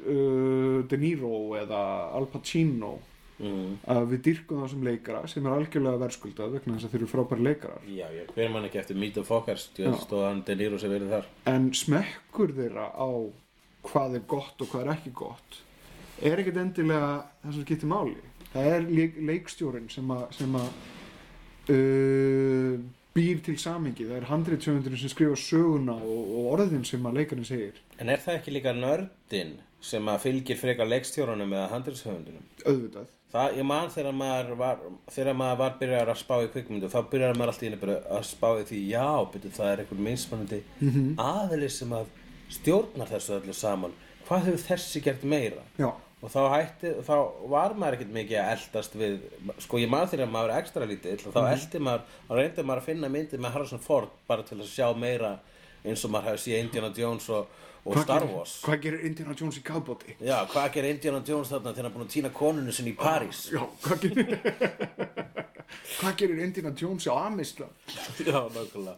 uh, De Niro eða Al Pacino mm. að við dyrkum það sem leikara sem er algjörlega verðskuldað vegna þess að þeir eru frábæri leikarar já, já, hver mann ekki eftir Meet the Fockers Já. stóð hann De Niro sem verið þar en smekkur þeirra á hvað er gott og hvað er ekki gott er ekkert endilega það sem skiptir máli. Það er leik, leikstjórin sem að, sem að uh, býr til samingi það er handritsöfundurinn sem skrifa söguna og, og orðin sem að leikarinn segir. En er það ekki líka nördin sem að fylgir frekar leikstjórunum eða handriðshöfundunum auðvitað. Það, ég man þegar maður var, þegar maður var byrjar að spá í kvikmyndu, þá byrjar maður alltaf bara að spá í því, já, byrju, það er einhver mismunandi mm Mhm. aðili sem að stjórnar þessu öllu saman. Hvað hefur þessi gert meira? já, Og þá hætti, þá var maður ekkert mikið að eldast við, sko ég man þegar maður er ekstra lítill, og þá Mhm. eldi maður, þá reyndi maður að finna myndið með Harrison Ford bara til að sjá meira eins og maður hefði séð Indiana Jones og, og Hvað Star Wars. hvað gerir Indiana Jones í kábóti Já, hvað gerir Indiana Jones þarna þegar hann búin að týna konunu sinni í París? já, hvað gerir hvað gerir Indiana Jones á Amisland Já, nákvæmlega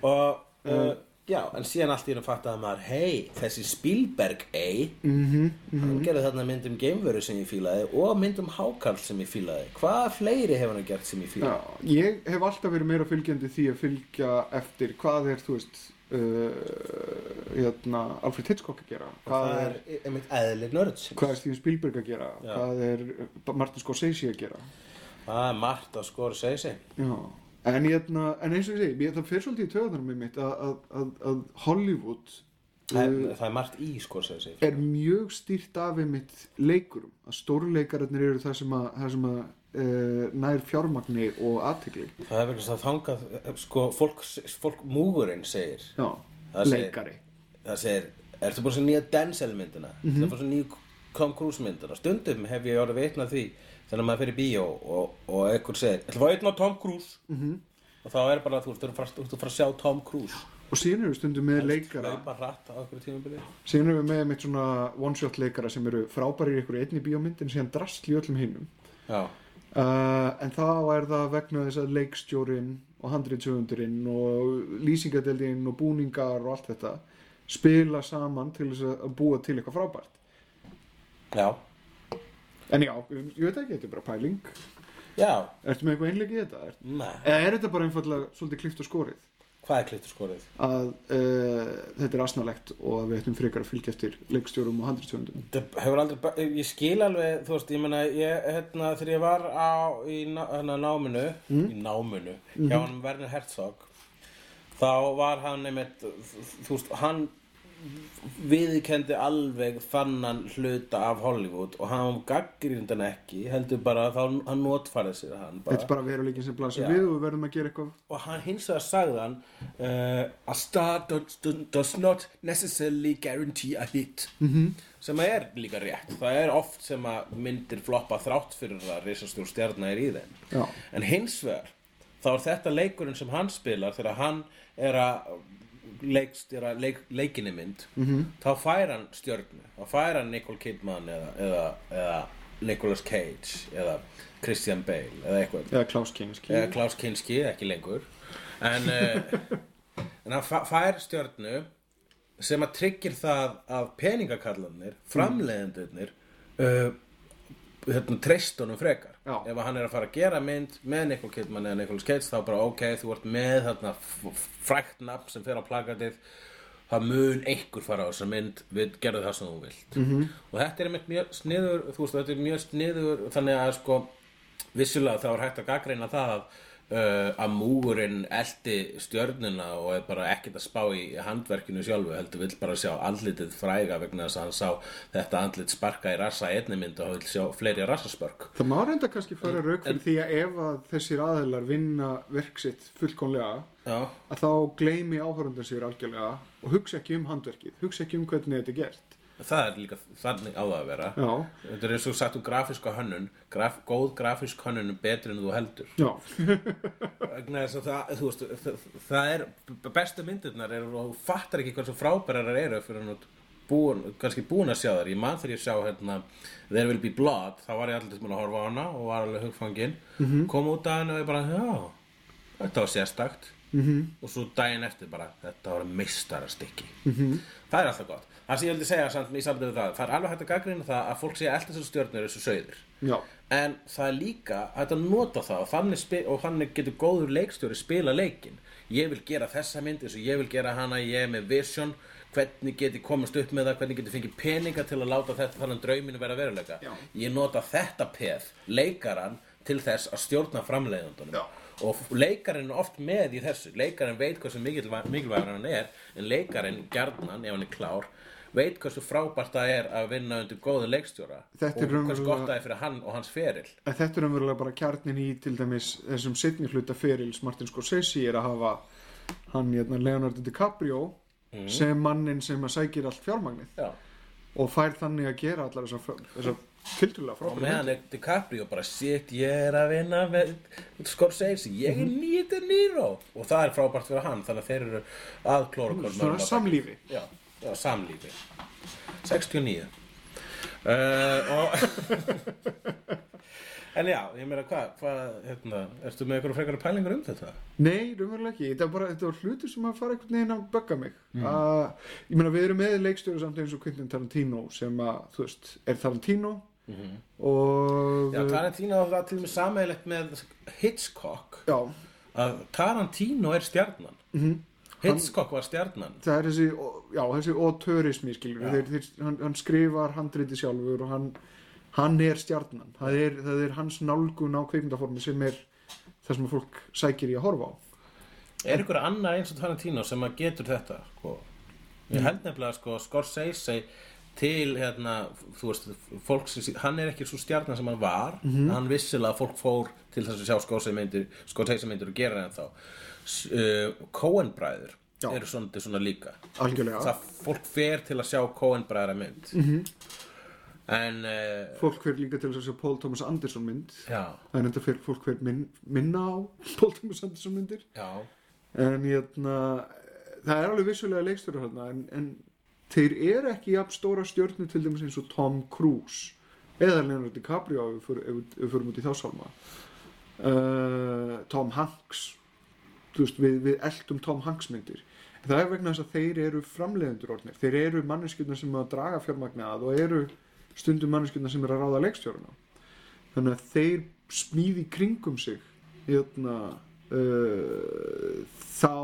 Og, uh, já, en síðan allt í hennu fattaði maður Hei, þessi Spielberg, ei Mhm, Hann gerði þarna mynd um geimveru sem ég fílaði Og mynd um hákarl sem ég fílaði. Hvað fleiri hefur hann gert sem ég Já, fílaði? ég hef alltaf verið meira fylgjandi því að fylgja eftir hvað er, þú veist, uh, hérna, Alfred Hitchcock að gera, hvað, Það er, er einmitt eðli nörd hvað er Steven Spielberg að gera, Já. hvað er Martin Scorsese að gera. Það er segja sig Já, en, hérna, en eins og ég segi, það fyrir svolítið í töðanum með mitt að, að, að, Hollywood Það uh, er- það er margt í sig er mjög stýrt af einmitt leikurum, að stórleikararnir eru það sem að, það sem að uh, nær fjármagni og aðtegli. Það er þess að þangað Sko, fólk, fólk múgurinn segir Já, Það segir- leikari. það segir, ertu búin að sjá nýja Denzel myndina mm -hmm. það er búin sjá nýja Tom Cruise myndina stundum hef ég orðið veitna því þegar maður fyrir bíó og, og einhver segir, ætlum að veitna Tom Cruise? -hmm. og þá er bara þú ert að fara- þú ert að að sjá Tom Cruise. Og síðan erum við stundum með leikara. á síðan erum við með mitt svona one shot leikara sem eru frábærir í einhverju einni bíómynd en síðan drastl í öllum hinnum uh, en þá er það vegna þess að leikstjórin og handriðsöfundurinn og lýsingadeldin og búningar og allt þetta spila saman til þess að búa til eitthvað frábært. Já, en já, ég veit ekki, þetta er bara pæling. Já. Ertu með eitthvað einleik í þetta? Er, Nei, eða er þetta bara einfallega svolítið klift og skorið? Hvað er klittur skorið? að uh, þetta er asnalegt og að við ættum frekar að fylgja eftir leikstjórum og handriðsöfundum Það hefur aldrei, ba- ég skil alveg, þú veist, ég meina, ég, hérna, þegar ég var á, í ná, hérna, náminu, í náminu, hjá hann Werner Herzog, þá var hann einmitt, þú veist, hann viðkendi alveg þannan hluta af Hollywood og hann gaggríndan ekki, heldur bara að þá, hann notfærið sér hann bara. þetta er bara veruleikin sem blasir við og við verðum að gera eitthvað og hann hins vegar sagði hann uh, a star does, does not necessarily guarantee a hit -hmm. sem að er líka rétt það er oft sem að myndir floppa þrátt fyrir að risastjór stjarnar er í þeim Já. en hins vegar þá er þetta leikurinn sem hann spilar þegar hann er að leikstjóra leik, leikinni mynd -hmm. þá fær hann stjörnu þá fær hann Nicole Kidman eða, eða, eða Nicolas Cage eða Christian Bale eða eitthvað. Eða Klaus Kinski. Eða Klaus Kinski, ekki lengur. En, uh, en hann fær stjörnu sem að tryggir það að peningakallanir framleiðendurnir uh, hérna, treystunum frekar Já. ef hann er að fara að gera mynd með Nicole Kidman eða Nicolas Cage þá bara ok, þú ert með þarna frækt nafn sem fer á plakatið það mun einhver fara á þessa mynd við gerðum það sem þú vilt -hmm. og þetta er mjög sniður þú veist, þetta er mjög sniður þannig að sko vissulega þá er hægt að gaggreina það að, uh, að múgurinn eldi stjörnuna og er bara ekkert að spá í handverkinu sjálfu heldur vill bara sjá andlitið fræga vegna þess að hann sá þetta andlit sparka í rassa einni mynd og hann vill sjá fleiri rassaspörk Það má reynda kannski fara rauk fyrir því að ef að þessir aðilar vinna verk sitt fullkomlega Já, að þá gleymi áhörundan sér algjörlega og hugsa ekki um handverkið, hugsa ekki um hvernig þetta er gert. Það er líka þannig á það að vera. Já, Þetta er eins og sagt um grafíska hönnun. Graf, góð grafísk hönnun er betri en þú heldur. Að það, þú veist, það, það er bestu myndirnar er, og þú fattar ekki hversu frábærar eru fyrir hann búin, kannski búin að sjá þær. Ég man þegar ég sjá hérna There Will Be Blood, þá var ég allir til að horfa á hana og var alveg hugfangin kom út af henni og ég bara, já þetta var sérstakt. -hmm. og svo daginn eftir bara, þetta var meistarastykki -hmm. það er alltaf gott það sem ég vildi segja samt, í sambandi við það það er alveg hægt að gaggrina það að fólk sé að elta þessu stjörnur þessu sögður já, en það er líka hægt að nota það og þannig, og þannig getur góður leikstjóri spila leikin ég vil gera þessa mynd eins og ég vil gera hana ég er með vision hvernig get ég komast upp með það hvernig get ég fengið peninga til að láta þetta þannig drauminu vera veruleika. Já. ég nota þetta peð, leikaran til þess að stjórna framleiðundunum og leikarinn er oft með í þessu. Leikarinn veit hversu mikilvæg, mikilvægur hann er en leikarinn, gjarnan, ef hann er klár veit hversu frábært það er að vinna undir góðu leikstjóra og hversu gott það er fyrir hann og hans feril. Þetta er umverulega bara kjarnin í til dæmis þessum setni hluta ferils Martin Scorsese er að hafa hann hérna, Leonardo DiCaprio sem mannin sem að sækir allt fjármagnið Já. og fær þannig að gera allar þessar þessa tildulega og meðan er DiCaprio bara shit, ég er að vinna með Scorsese, ég er nýtt De Niro og það er frábært fyrir hann þannig að þeir eru að klóra hvort svona samlífi. Já, já, samlífi 69 uh, og en já, ég meina hvað hva, hérna, ertu með eitthvað frekar pælingar um þetta? Nei, raunverulega ekki, þetta var bara þetta var hluti sem að fara einhvern veginn að bögga mig Mm. að, ég meina við erum með leikstjóri samt eins og Quentin Tarantino sem að, þú veist, er Tarantino og Mhm. Já, Tarantino var til með sameiglegt með Hitchcock já, að Tarantino er stjarnan Mhm. Hitchcock var stjarnan. Það er þessi, já, þessi autörismi skilur, þeir, þeir, hann, hann skrifar handriti sjálfur og hann hann er stjarnan, það er, það er hans nálgun á kveikmyndaformi sem er það sem fólk sækir í að horfa á. Er ykkur annar eins og Tarantino sem að getur þetta sko? Ég held nefnilega sko Scorsese til hérna, þú veist, fólk sem, hann er ekki svo stjarnan sem hann var. Hann vissilega fólk fór til þess að sjá Scorsese myndir, Scorsese myndir og gera það ennþá uh, Coen bræður Já. eru svona, svona líka. Algjörlega, það fólk fer til að sjá Coen bræðra mynd. -hmm. en uh, fólk fyrir líka til að sjá Paul Thomas Anderson mynd. Já, það er enda fyrir fólk fyrir min, minna á Paul Thomas Anderson myndir. Já. En hérna það er alveg vissulega leikstjóra þarna en, en þeir eru ekki jafn stóra stjörnu til dæmis eins og Tom Cruise eða Leonardo DiCaprio ef við förum út í þá sálma. Uh, Tom Hanks veist, við, við eldum Tom Hanks myndir. En það er vegna þess að þeir eru framleiðendur orðnir, þeir eru manneskjurnar sem að draga fjármagna að og eru stundum manneskjurnar sem eru að ráða leikstjóruna þannig að þeir smíði kringum sig hérna uh, þá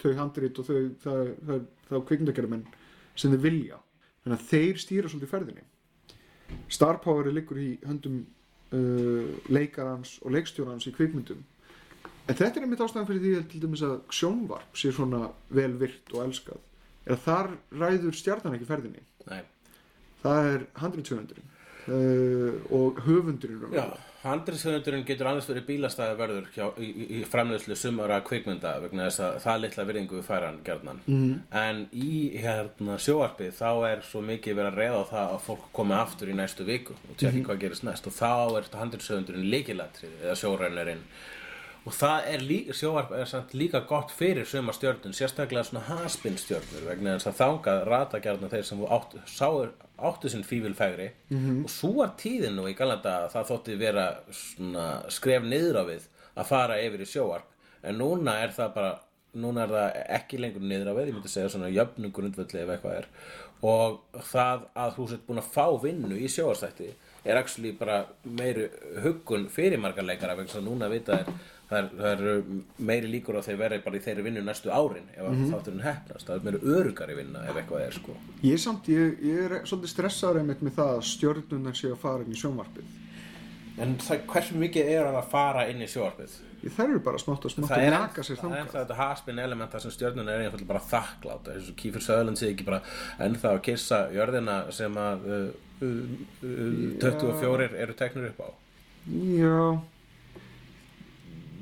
þau handrit og þau það, það, það kvikmyndagerðamenn sem þeir vilja. Þannig að þeir stýra svolítið ferðinni. Star Power liggur í höndum uh, leikarans og leikstjórans í kvikmyndum en þetta er einmitt ástæðan fyrir því að til dæmis að sjónvarp sé svona vel virt og elskað. Er að þar ræður stjarnan ekki ferðinni? Nei. það er handritsöfundurinn uh, og höfundurinn Já, handriðshöfundurinn getur annars verið bílastæði verður hjá, í, í, í framleiðslu sumara kvikmynda vegna þess að það er litla virðingu við færan gerðnan mm. en í hérna, sjóarpi þá er svo mikið verið að reyða á það að fólk komi aftur í næstu viku og tjekki hvað gerist næst. Og þá er handriðshöfundurinn líkilatrið eða sjórænurinn og það er líka, sjóarp er samt líka gott fyrir suma stjörnun, sérstaklega svona haspin stjörnur vegna þess að þangað rata gjarnan þeir sem áttu, sáur, áttu sinn fífilfægri -hmm. og svo var tíðin nú í galanda að það þótti vera svona skref niður á við að fara yfir í sjóarp en núna er það bara núna er það ekki lengur niður á við ég myndi segja svona jöfnum grundvöldi ef eitthvað er. Og það að þú sett búin að fá vinnu í sjóarstætti er actually bara meiri huggun fyrir margar leikara vegna þess að núna vita er það er, það er meiri líkur á þeir verið bara í þeirri vinnu næstu árin ef mm -hmm. þátturinn hefnast, það er meiri örugari vinna ef eitthvað er sko. Ég, er samt, ég, ég er svolítið stressaður einmitt með það að stjörnunar séu að fara inn í sjónvarpið. En það, hversu mikið er að fara inn í sjóarpið? Ég, þær eru bara smátt og smátt Það að naka sér það er ennþá þetta haspin element þar sem stjörnun er einfallega bara þakklátt eins og Kífur Söðlund sé ekki bara ennþá að kissa jörðina sem að uh, uh, uh, 24 eru teknur upp á. Já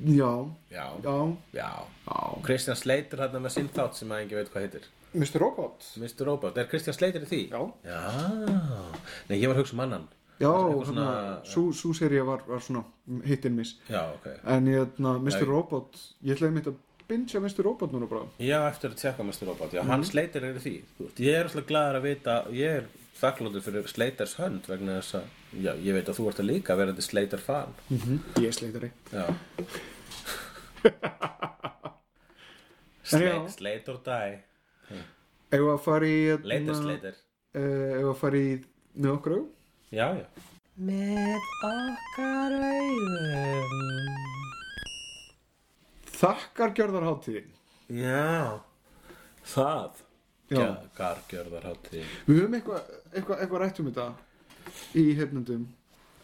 Já, Já, já, já já Kristján Sleiter hérna með sinn þátt sem að engi veit hvað heitir Mr. Robot Mr. Robot, er Kristján Sleiter í því? Já, Já, nei ég var að hugsa um annan já Eitthvað svona, svona- sú, sú serið var, var svona hit and miss Já, ok En hérna, Mr. Já. Robot Ég ætlaði mitt að bingja Mr. Robot núna bara Já, eftir að tjekka Mr. Robot, já, Mhm. hann Sleiter er í því Ég er alltaf glaður að vita, ég er þakkláttur fyrir Sleiters hönd vegna þess að, já, ég veit að þú ert að líka verandi Sleiter fan. Ég sleitari Já. En já. Sleit, Slate or die. Ef að fara í Later Slater. uh, Ef að fara í með okkur á Já, já. Með okkar augum. Þakkar gjörðarháttíðin Já. Það. Já. Gargjörðarhátti Við höfum eitthvað eitthva, eitthva rætt um þetta í hefnundum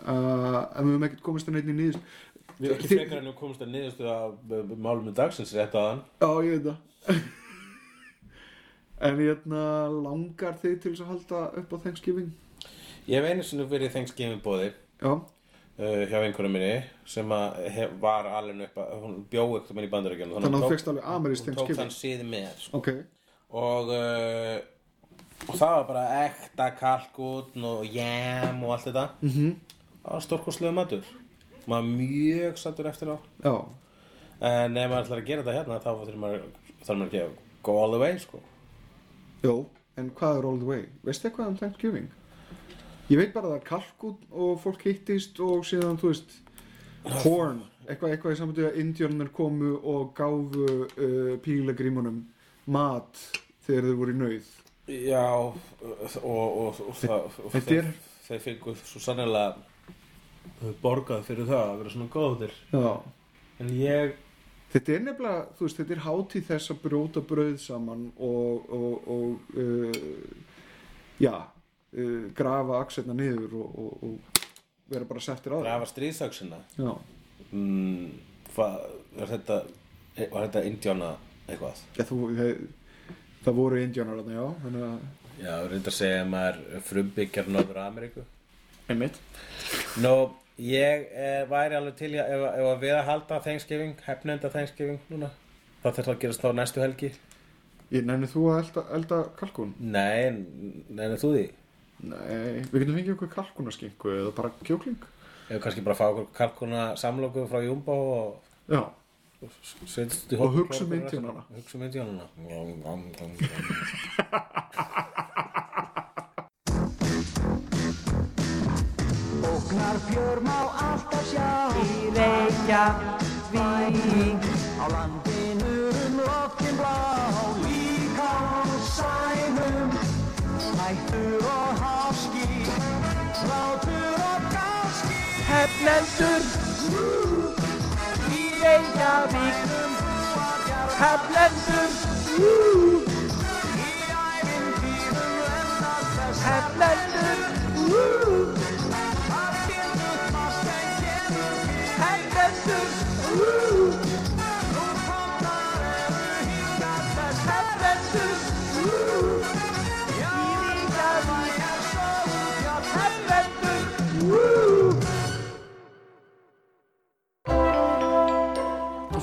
uh, en við höfum ekkert komist að í nýðust Við erum ekki frekar en við komumst að niðurstu að málum með dagsins rétt aðan Já, ég veit það. En hérna langar þig til þess að halda upp á Thanksgiving? Ég hef einu sinni verið Thanksgiving bóði Já, uh, hjá einhverjum minni sem að hef, var alveg upp að hún bjóð eitthvað minn í bandaríkjum þannig að þú fegst alveg amerísk hún tók þann Thanksgiving síði með. Sko. Ok, og, uh, og það var bara ekta kalkun og jam og allt þetta mm. -hmm. það var stórkostlegu matur maður mjög sattur eftir á já en ef maður ætlar að gera þetta hérna þá þarf maður, þarf maður að go all the way sko. Jó, en hvað er all the way? Veistu eitthvað um Thanksgiving? Ég veit bara að það er kalkun og fólk hittist og síðan, þú veist horn, eitthvað, eitthvað í samvættu að indjörnir komu og gáfu uh, pílegrímunum mat þegar þau voru í nauð já og, og, og, það, þeir, þeir fengu svo sannlega borgað fyrir það að vera svona góðir. Já. En ég Þetta er nefnilega, þú veist, þetta er hátíð þess að brjóta brauð saman og, og, og uh, já, uh, grafa aksetna niður og, og, og vera bara settir á það. grafa stríðsaksina Já, mm, hvað er þetta var þetta indjána eitthvað? Já þú, það, það voru indjánar þarna, já, þannig að, já, reynda að segja að maður frumbyggjar Norður Ameríku einmitt. Nú, ég eh, væri alveg til í að ef, ef að við að halda Thanksgiving, hefnenda Thanksgiving núna það þarf að gerast þá næstu helgi Ég nenni þú að elda, elda kalkun? Nei, neina þú því Nei, við getum fengið okkur kalkunarskinku eða bara kjókling. Ef kannski bara fá okkur kalkuna samloku frá Jumbo og, Já, Og hugsa um Indíánana. Hugsa um indjánana Ógnar fjör má alltaf sjá. Í Reykjavík Á landinu um loftin blá. Líka á sænum Hættur og háski Látur og gáski Hefnendur Reykjavík Hefnendur Í ævintýrum lennast þess Hefnendur